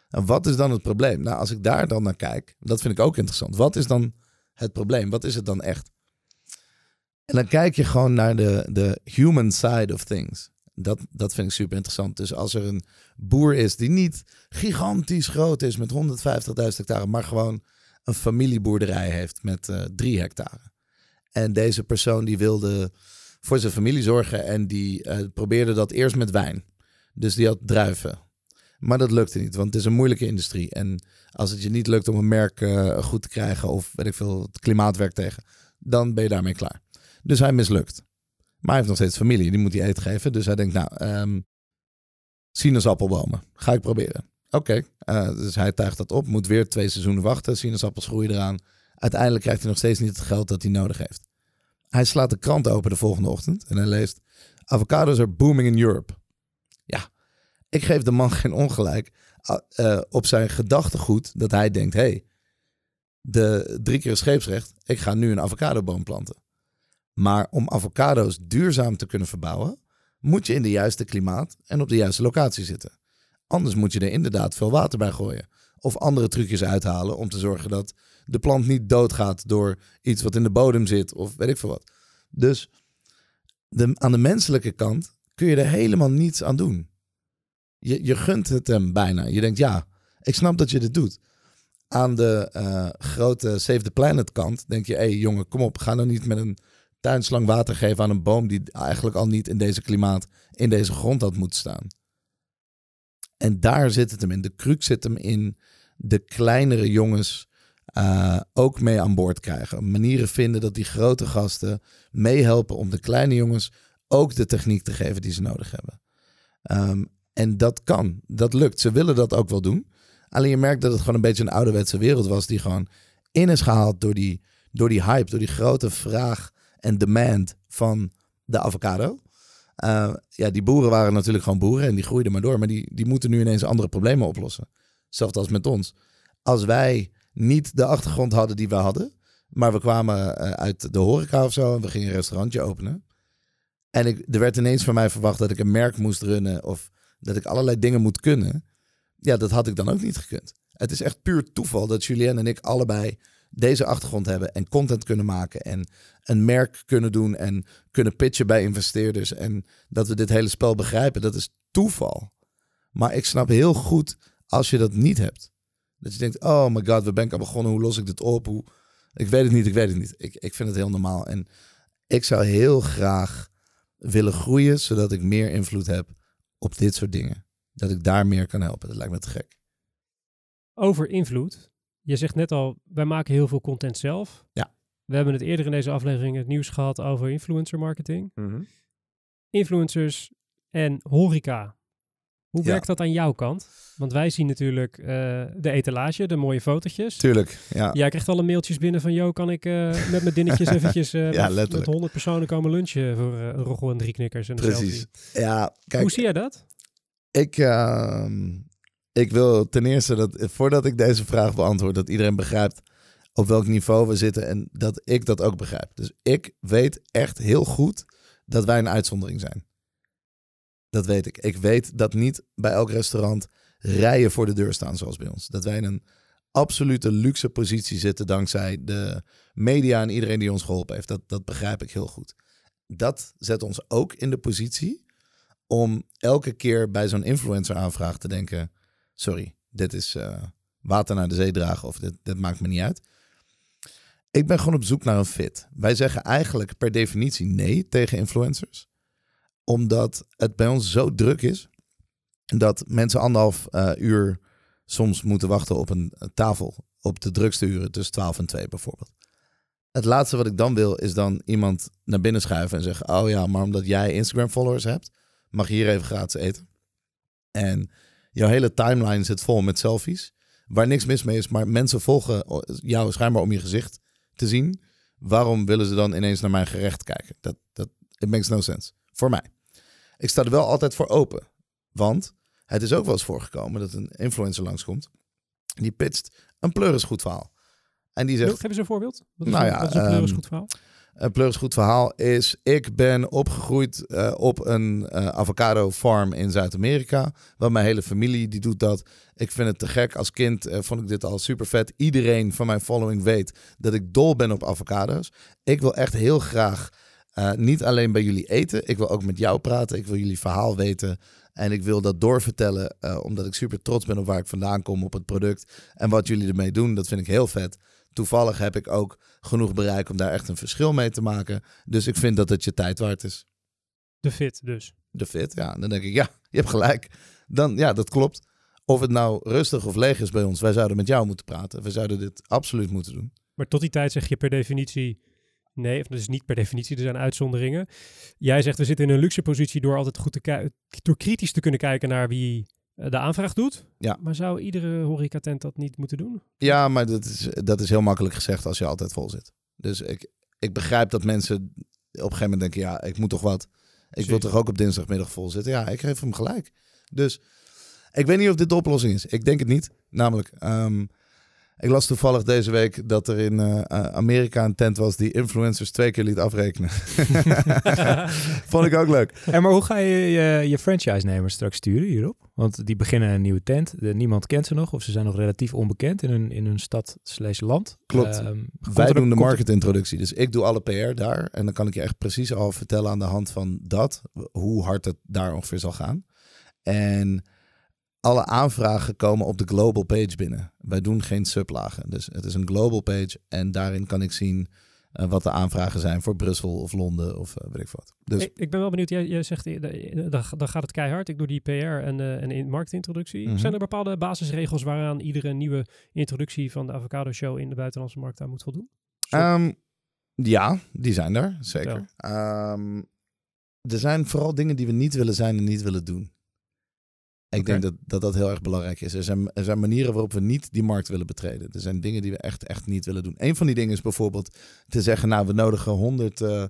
En wat is dan het probleem? Nou, als ik daar dan naar kijk, dat vind ik ook interessant. Wat is dan het probleem? Wat is het dan echt? En dan kijk je gewoon naar de, de human side of things. Dat, dat vind ik super interessant. Dus als er een boer is die niet gigantisch groot is met 150.000 hectare, maar gewoon een familieboerderij heeft met uh, drie hectare. En deze persoon die wilde voor zijn familie zorgen. En die uh, probeerde dat eerst met wijn. Dus die had druiven. Maar dat lukte niet, want het is een moeilijke industrie. En als het je niet lukt om een merk uh, goed te krijgen of weet ik veel, het klimaatwerk tegen, dan ben je daarmee klaar. Dus hij mislukt. Maar hij heeft nog steeds familie, die moet hij eten geven. Dus hij denkt, nou, um, sinaasappelbomen, ga ik proberen. Oké, uh, dus hij tuigt dat op, moet weer twee seizoenen wachten. Sinaasappels groeien eraan. Uiteindelijk krijgt hij nog steeds niet het geld dat hij nodig heeft. Hij slaat de krant open de volgende ochtend en hij leest: Avocados are booming in Europe. Ja, ik geef de man geen ongelijk. ah, eh, op zijn gedachtegoed dat hij denkt: hey, de drie keer scheepsrecht, ik ga nu een avocadoboom planten. Maar om avocado's duurzaam te kunnen verbouwen, moet je in de juiste klimaat en op de juiste locatie zitten. Anders moet je er inderdaad veel water bij gooien. Of andere trucjes uithalen om te zorgen dat de plant niet doodgaat door iets wat in de bodem zit of weet ik veel wat. Dus de, aan de menselijke kant kun je er helemaal niets aan doen. Je, je gunt het hem bijna. Je denkt, ja, ik snap dat je dit doet. Aan de eh, grote Save the Planet kant denk je, hé hey, jongen, kom op, ga nou niet met een tuinslang water geven aan een boom die eigenlijk al niet in deze klimaat, in deze grond had moeten staan. En daar zit het hem in. De kruk zit hem in de kleinere jongens uh, ook mee aan boord krijgen. Manieren vinden dat die grote gasten meehelpen om de kleine jongens ook de techniek te geven die ze nodig hebben. Um, en dat kan, dat lukt. Ze willen dat ook wel doen. Alleen je merkt dat het gewoon een beetje een ouderwetse wereld was die gewoon in is gehaald door die, door die hype, door die grote vraag en demand van de avocado. Uh, ja, die boeren waren natuurlijk gewoon boeren en die groeiden maar door. Maar die, die moeten nu ineens andere problemen oplossen. Hetzelfde als met ons. Als wij niet de achtergrond hadden die we hadden, maar we kwamen uh, uit de horeca of zo en we gingen een restaurantje openen. En ik, er werd ineens van mij verwacht dat ik een merk moest runnen of dat ik allerlei dingen moet kunnen. Ja, dat had ik dan ook niet gekund. Het is echt puur toeval dat Julien en ik allebei deze achtergrond hebben en content kunnen maken en een merk kunnen doen en kunnen pitchen bij investeerders en dat we dit hele spel begrijpen. Dat is toeval. Maar ik snap heel goed als je dat niet hebt. Dat je denkt, oh my god, we ben ik al begonnen? Hoe los ik dit op? Hoe... Ik weet het niet, ik weet het niet. Ik, ik vind het heel normaal. En ik zou heel graag willen groeien, zodat ik meer invloed heb op dit soort dingen. Dat ik daar meer kan helpen. Dat lijkt me te gek. Over invloed. Je zegt net al, wij maken heel veel content zelf. Ja. We hebben het eerder in deze aflevering het nieuws gehad over influencer marketing. Mhm. Influencers en horeca. Hoe werkt dat aan jouw kant? Want wij zien natuurlijk uh, de etalage, de mooie fotootjes. Tuurlijk, ja. Jij krijgt alle mailtjes binnen van... ...yo, kan ik uh, met mijn dinnetjes eventjes uh, ja, met, met 100 personen komen lunchen... ...voor een roggel en drie knikkers en Precies. Ja, kijk, Hoe zie jij dat? Ik, ehm, ik wil ten eerste dat... ...voordat ik deze vraag beantwoord... ...dat iedereen begrijpt op welk niveau we zitten... ...en dat ik dat ook begrijp. Dus ik weet echt heel goed dat wij een uitzondering zijn. Dat weet ik. Ik weet dat niet bij elk restaurant rijen voor de deur staan zoals bij ons. Dat wij in een absolute luxe positie zitten dankzij de media en iedereen die ons geholpen heeft. Dat, dat begrijp ik heel goed. Dat zet ons ook in de positie om elke keer bij zo'n influencer aanvraag te denken: sorry, dit is uh, water naar de zee dragen of dit, dit maakt me niet uit. Ik ben gewoon op zoek naar een fit. Wij zeggen eigenlijk per definitie nee tegen influencers omdat het bij ons zo druk is dat mensen anderhalf uh, uur soms moeten wachten op een tafel op de drukste uren tussen 12 en 2 bijvoorbeeld. Het laatste wat ik dan wil is dan iemand naar binnen schuiven en zeggen: Oh ja, maar omdat jij Instagram followers hebt, mag je hier even gratis eten. En jouw hele timeline zit vol met selfies, waar niks mis mee is, maar mensen volgen jou schijnbaar om je gezicht te zien. Waarom willen ze dan ineens naar mijn gerecht kijken? Dat, dat it makes no sense. Voor mij. Ik sta er wel altijd voor open. Want het is ook wel eens voorgekomen dat een influencer langskomt. Die pitcht een pleurisgoed verhaal. En die zegt... Geef eens een voorbeeld. Wat is nou ja, wat is een pleurisgoed ehm, verhaal? Een pleurisgoed verhaal is... Ik ben opgegroeid uh, op een uh, avocado farm in Zuid-Amerika. Waar mijn hele familie die doet dat. Ik vind het te gek. Als kind uh, vond ik dit al super vet. Iedereen van mijn following weet dat ik dol ben op avocado's. Ik wil echt heel graag uh, niet alleen bij jullie eten. Ik wil ook met jou praten. Ik wil jullie verhaal weten. En ik wil dat doorvertellen, uh, omdat ik super trots ben op waar ik vandaan kom, op het product. En wat jullie ermee doen, dat vind ik heel vet. Toevallig heb ik ook genoeg bereik om daar echt een verschil mee te maken. Dus ik vind dat het je tijd waard is. De fit dus. De fit, ja. Dan denk ik, ja, je hebt gelijk. Dan, ja, dat klopt. Of het nou rustig of leeg is bij ons, wij zouden met jou moeten praten. We zouden dit absoluut moeten doen. Maar tot die tijd zeg je per definitie Nee, dat is niet per definitie, er zijn uitzonderingen. Jij zegt we zitten in een luxe positie door altijd goed te kijken, door kritisch te kunnen kijken naar wie eh, de aanvraag doet. Ja. Maar zou iedere horecatent dat niet moeten doen? Ja, maar dat is, dat is heel makkelijk gezegd als je altijd vol zit. Dus ik, ik begrijp dat mensen op een gegeven moment denken, ja, ik moet toch wat. Ik wil toch ook op dinsdagmiddag vol zitten. Ja, ik geef hem gelijk. Dus Ik weet niet of dit de oplossing is. Ik denk het niet. Namelijk, ehm, ik las toevallig deze week dat er in eh, Amerika een tent was die influencers twee keer liet afrekenen. Vond ik ook leuk. En maar hoe ga je je, je franchise-nemers straks sturen hierop? Want die beginnen een nieuwe tent. De, niemand kent ze nog of ze zijn nog relatief onbekend in hun, in hun stad slash land. Klopt. Ehm, Wij doen de marketintroductie. Dus ik doe alle PR daar. En dan kan ik je echt precies al vertellen aan de hand van dat, hoe hard het daar ongeveer zal gaan. En alle aanvragen komen op de global page binnen. Wij doen geen sublagen. Dus het is een global page. En daarin kan ik zien eh, wat de aanvragen zijn voor Brussel of Londen of eh, weet ik wat. Dus ik, ik ben wel benieuwd, jij, jij zegt, eh, dan, gaat het keihard. Ik doe die PR en, eh en in marktintroductie. Mhm. Zijn er bepaalde basisregels waaraan iedere nieuwe introductie van de Avocado Show in de buitenlandse markt aan moet voldoen? Ehm, ja, die zijn er, zeker. Ehm, er zijn vooral dingen die we niet willen zijn en niet willen doen. Ik denk dat, dat dat heel erg belangrijk is. Er zijn, er zijn manieren waarop we niet die markt willen betreden. Er zijn dingen die we echt, echt niet willen doen. Een van die dingen is bijvoorbeeld te zeggen... nou, we nodigen 100 eh,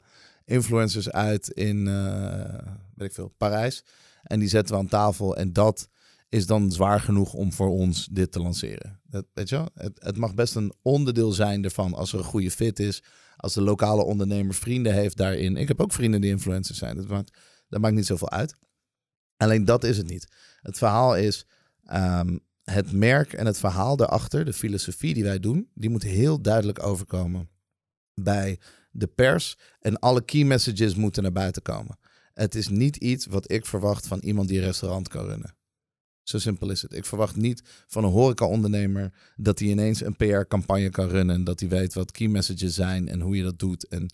influencers uit in, eh, weet ik veel, Parijs. En die zetten we aan tafel. En dat is dan zwaar genoeg om voor ons dit te lanceren. Dat, weet je wel? Het, het mag best een onderdeel zijn ervan als er een goede fit is. Als de lokale ondernemer vrienden heeft daarin. Ik heb ook vrienden die influencers zijn. Dat maakt, dat maakt niet zoveel uit. Alleen dat is het niet. Het verhaal is ehm, het merk en het verhaal daarachter, de filosofie die wij doen, die moet heel duidelijk overkomen bij de pers. En alle key messages moeten naar buiten komen. Het is niet iets wat ik verwacht van iemand die een restaurant kan runnen. Zo simpel is het. Ik verwacht niet van een horeca-ondernemer dat hij ineens een PR-campagne kan runnen. En dat hij weet wat key messages zijn en hoe je dat doet. En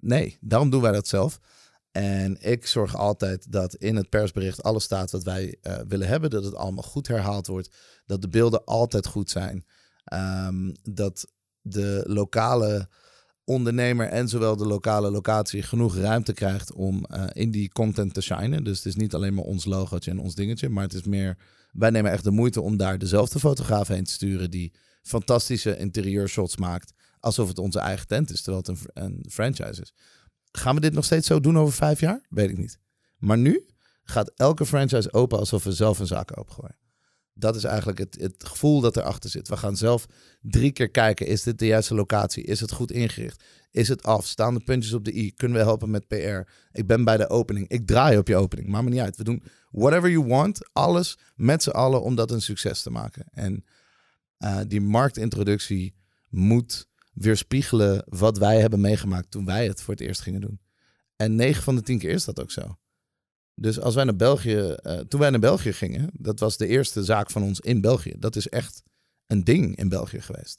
nee, daarom doen wij dat zelf. En ik zorg altijd dat in het persbericht alles staat wat wij eh, willen hebben. Dat het allemaal goed herhaald wordt. Dat de beelden altijd goed zijn. Ehm, dat de lokale ondernemer en zowel de lokale locatie genoeg ruimte krijgt om eh, in die content te shinen. Dus het is niet alleen maar ons logootje en ons dingetje, maar het is meer, wij nemen echt de moeite om daar dezelfde fotograaf heen te sturen die fantastische interieurshots maakt, alsof het onze eigen tent is, terwijl het een, een franchise is. Gaan we dit nog steeds zo doen over vijf jaar? Weet ik niet. Maar nu gaat elke franchise open alsof we zelf een zaak opengooien. Dat is eigenlijk het, het gevoel dat erachter zit. We gaan zelf drie keer kijken, is dit de juiste locatie? Is het goed ingericht? Is het af? Staan de puntjes op de i? Kunnen we helpen met PR? Ik ben bij de opening. Ik draai op je opening. Maakt me niet uit. We doen whatever you want. Alles met z'n allen om dat een succes te maken. En eh, die marktintroductie moet weerspiegelen wat wij hebben meegemaakt toen wij het voor het eerst gingen doen. En 9 van de 10 keer is dat ook zo. Dus als wij naar België, eh, toen wij naar België gingen, dat was de eerste zaak van ons in België. Dat is echt een ding in België geweest.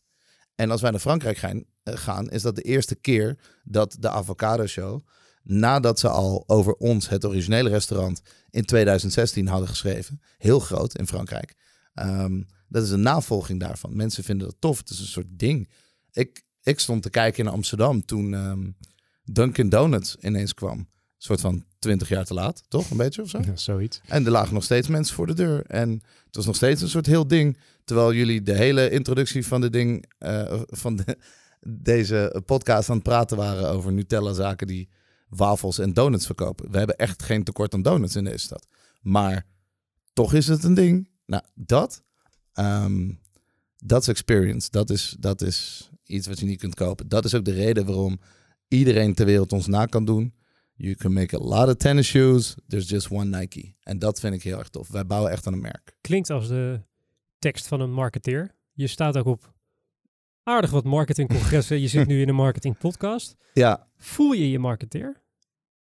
En als wij naar Frankrijk gaan, eh, gaan is dat de eerste keer dat de Avocado Show, nadat ze al over ons, het originele restaurant, in 2016 hadden geschreven, heel groot in Frankrijk. Ehm, dat is een navolging daarvan. Mensen vinden dat tof. Het is een soort ding. Ik, ik stond te kijken in Amsterdam toen ehm, Dunkin' Donuts ineens kwam. Een soort van 20 jaar te laat, toch? Een beetje of zo? Ja, zoiets. En er lagen nog steeds mensen voor de deur. En het was nog steeds een soort heel ding. Terwijl jullie de hele introductie van de ding, eh, van de, deze podcast aan het praten waren over Nutella-zaken die wafels en donuts verkopen. We hebben echt geen tekort aan donuts in deze stad. Maar toch is het een ding. Nou, dat, ehm, dat is experience. Dat is, dat is iets wat je niet kunt kopen. Dat is ook de reden waarom iedereen ter wereld ons na kan doen. You can make a lot of tennis shoes. There's just one Nike. En dat vind ik heel erg tof. Wij bouwen echt aan een merk. Klinkt als de tekst van een marketeer. Je staat ook op aardig wat marketingcongressen. je zit nu in een marketingpodcast. Ja, Voel je je marketeer?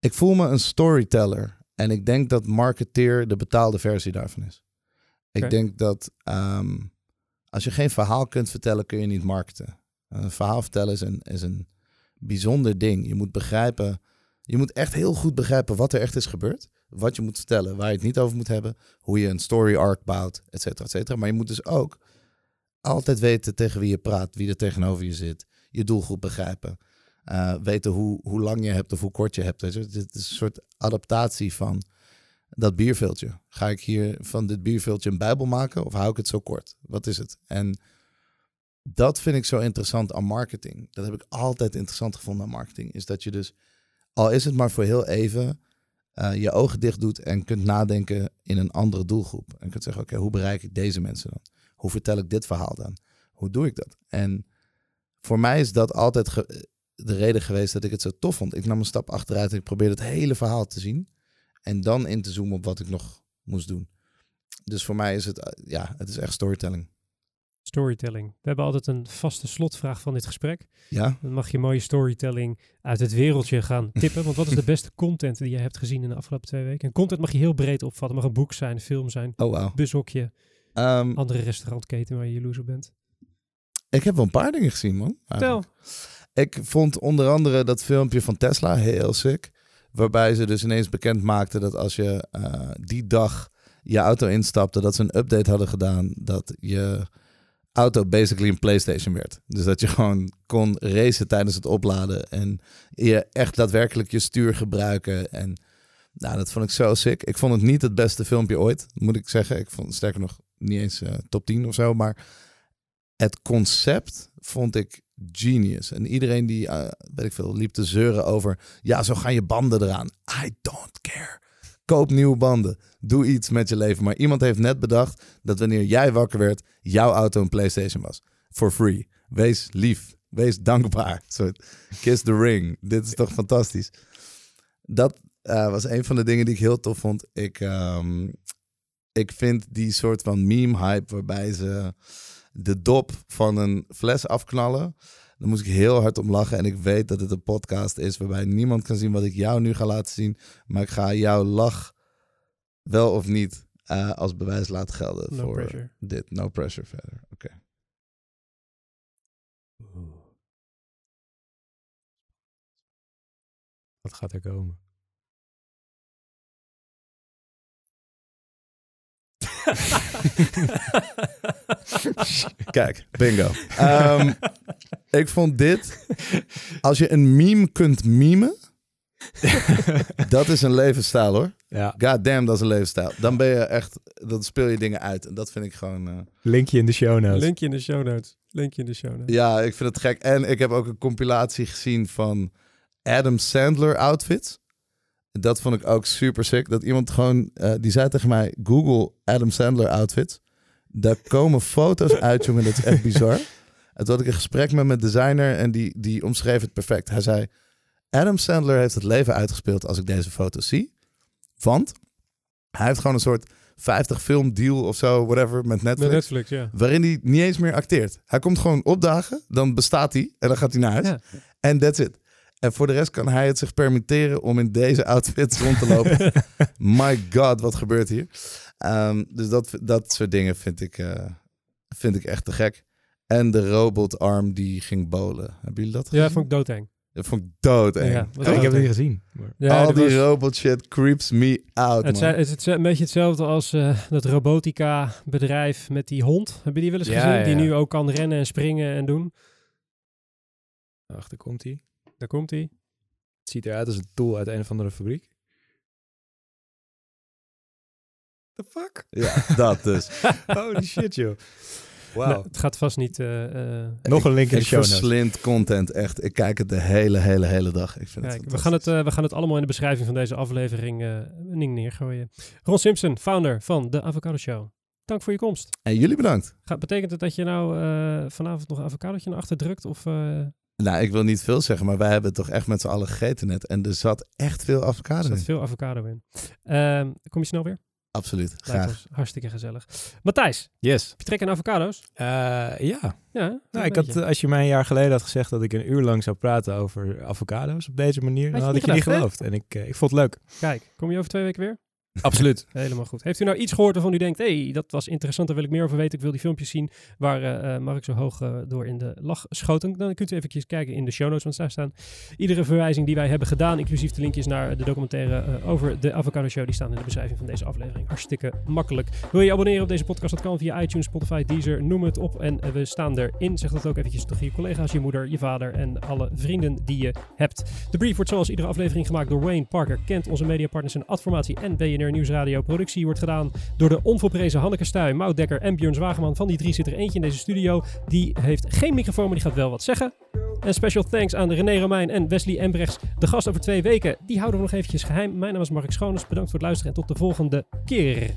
ik voel me een storyteller. En ik denk dat marketeer de betaalde versie daarvan is. Ik denk dat ehm, als je geen verhaal kunt vertellen, kun je niet marketen. Een verhaal vertellen is een, is een bijzonder ding. Je moet begrijpen, je moet echt heel goed begrijpen wat er echt is gebeurd. Wat je moet vertellen, waar je het niet over moet hebben. Hoe je een story arc bouwt, et cetera, et cetera. Maar je moet dus ook altijd weten tegen wie je praat, wie er tegenover je zit. Je doelgroep begrijpen. Uh, weten hoe, hoe lang je hebt of hoe kort je hebt. Weet je? Dit is een soort adaptatie van dat bierveeltje. Ga ik hier van dit bierveeltje een bijbel maken of hou ik het zo kort? Wat is het? En dat vind ik zo interessant aan marketing. Dat heb ik altijd interessant gevonden aan marketing. Is dat je dus, al is het maar voor heel even, eh, je ogen dicht doet en kunt nadenken in een andere doelgroep. En kunt zeggen, oké, hoe bereik ik deze mensen dan? Hoe vertel ik dit verhaal dan? Hoe doe ik dat? En voor mij is dat altijd de reden geweest dat ik het zo tof vond. Ik nam een stap achteruit en ik probeerde het hele verhaal te zien. En dan in te zoomen op wat ik nog moest doen. Dus voor mij is het, eh, ja, het is echt storytelling. Storytelling. We hebben altijd een vaste slotvraag van dit gesprek. Ja? Dan mag je mooie storytelling uit het wereldje gaan tippen. Want wat is de beste content die je hebt gezien in de afgelopen twee weken? En content mag je heel breed opvatten. mag een boek zijn, een film zijn, Oh, bushokje, Ehm, andere restaurantketen waar je jaloers op bent. ik heb wel een paar dingen gezien, man. Vertel. Ik vond onder andere dat filmpje van Tesla heel sick. Waarbij ze dus ineens bekend maakten dat als je eh, die dag je auto instapte, dat ze een update hadden gedaan. Dat je auto basically een PlayStation werd. Dus dat je gewoon kon racen tijdens het opladen. En je echt daadwerkelijk je stuur gebruiken. En nou, dat vond ik zo sick. Ik vond het niet het beste filmpje ooit, moet ik zeggen. Ik vond het sterker nog niet eens eh, top 10 of zo. Maar het concept vond ik genius. En iedereen die, eh, weet ik veel, liep te zeuren over... Ja, zo gaan je banden eraan. I don't care. Koop nieuwe banden. Doe iets met je leven. Maar iemand heeft net bedacht dat wanneer jij wakker werd... jouw auto een PlayStation was. For free. Wees lief. Wees dankbaar. Zo, kiss the ring. Dit is toch fantastisch. Dat eh, was een van de dingen die ik heel tof vond. Ik, ehm, ik vind die soort van meme-hype waarbij ze de dop van een fles afknallen. Dan moest ik heel hard om lachen. En ik weet dat het een podcast is waarbij niemand kan zien wat ik jou nu ga laten zien. Maar ik ga jouw lach wel of niet eh, als bewijs laten gelden No voor pressure. dit. No pressure verder. Oké. Wat gaat er komen? Kijk, bingo. Ehm, ik vond dit... Als je een meme kunt memen... dat is een levensstijl hoor. Ja, God damn, dat is een levensstijl. Dan ben je echt... Dan speel je dingen uit. En dat vind ik gewoon... eh, linkje in de show notes. Linkje in de show notes. Linkje in de show notes. Ja, ik vind het gek. En ik heb ook een compilatie gezien van Adam Sandler outfits. Dat vond ik ook super sick. Dat iemand gewoon, eh, die zei tegen mij, Google Adam Sandler outfits. Daar komen foto's uit, jongen. Dat is echt bizar. En toen had ik een gesprek met mijn designer en die, die omschreef het perfect. Hij zei, Adam Sandler heeft het leven uitgespeeld als ik deze foto's zie. Want hij heeft gewoon een soort 50 film deal of zo, whatever, met Netflix. Met Netflix, ja. Waarin hij niet eens meer acteert. Hij komt gewoon opdagen, dan bestaat hij en dan gaat hij naar huis. En that's it. En voor de rest kan hij het zich permitteren om in deze outfits rond te lopen. My god, wat gebeurt hier? Ehm, dus dat, dat soort dingen vind ik, eh, vind ik echt te gek. En de robotarm die ging bowlen. Hebben jullie dat gezien? Ja, vond ik doodeng. Dat vond ik doodeng. Ja, ik heb het niet gezien. maar- Ja, Al die was- robot shit creeps me out, Het, zijn- het is het- een beetje hetzelfde als eh, dat robotica bedrijf met die hond. Heb je die wel eens Ja, gezien? Die nu ook kan rennen en springen en doen. Ach, daar komt hij. Daar komt hij. Het ziet eruit als een tool uit een of andere fabriek. The fuck? Ja, dat dus. Holy shit, joh. Wauw. Nou, het gaat vast niet... eh, eh, Nog een link in de show notes. verslind content, echt. Ik kijk het de hele, hele, hele dag. Ik vind Kijk, het we gaan, het, eh, we gaan het allemaal in de beschrijving van deze aflevering eh, neergooien. Ron Simpson, founder van de Avocado Show. Dank voor je komst. En jullie bedankt. Gaat, betekent het dat je nou eh, vanavond nog een avocadootje naar achter drukt? Of, eh, Nou, ik wil niet veel zeggen, maar wij hebben het toch echt met z'n allen gegeten net. En er zat echt veel er avocado zit in. veel avocado in. Ehm, kom je snel weer? Absoluut, graag. ons hartstikke gezellig. Matthijs, Yes. heb je trek in avocado's? Eh, ja. Ja, Nou, ik had, beetje. als je mij een jaar geleden had gezegd dat ik een uur lang zou praten over avocado's op deze manier, dan je had ik je niet geloofd. En ik, eh, ik vond het leuk. Kijk, kom je over twee weken weer? Absoluut. Helemaal goed. Heeft u nou iets gehoord waarvan u denkt, hé, hey, dat was interessant, daar wil ik meer over weten. Ik wil die filmpjes zien waar eh, eh, Mark zo hoog eh, door in de lach schoten. Dan kunt u even kijken in de show notes, want daar staan iedere verwijzing die wij hebben gedaan, inclusief de linkjes naar de documentaire over de Avocado Show, die staan in de beschrijving van deze aflevering. Hartstikke makkelijk. Wil je je abonneren op deze podcast? Dat kan via iTunes, Spotify, Deezer, noem het op. En we staan erin. Zeg dat ook eventjes tegen je collega's, je moeder, je vader en alle vrienden die je hebt. De brief wordt zoals iedere aflevering gemaakt door Wayne Parker, Kent, onze mediapartners in Adformatie en BNR Nieuwsradio. Productie wordt gedaan door de onvolprezen Hanneke Stuy, Maud Dekker en Björn Zwageman. Van die drie zit er eentje in deze studio. Die heeft geen microfoon, maar die gaat wel wat zeggen. En special thanks aan René Romein en Wesley Embrechts. De gast over twee weken, die houden we nog eventjes geheim. Mijn naam is Mark Schoones. Bedankt voor het luisteren en tot de volgende keer.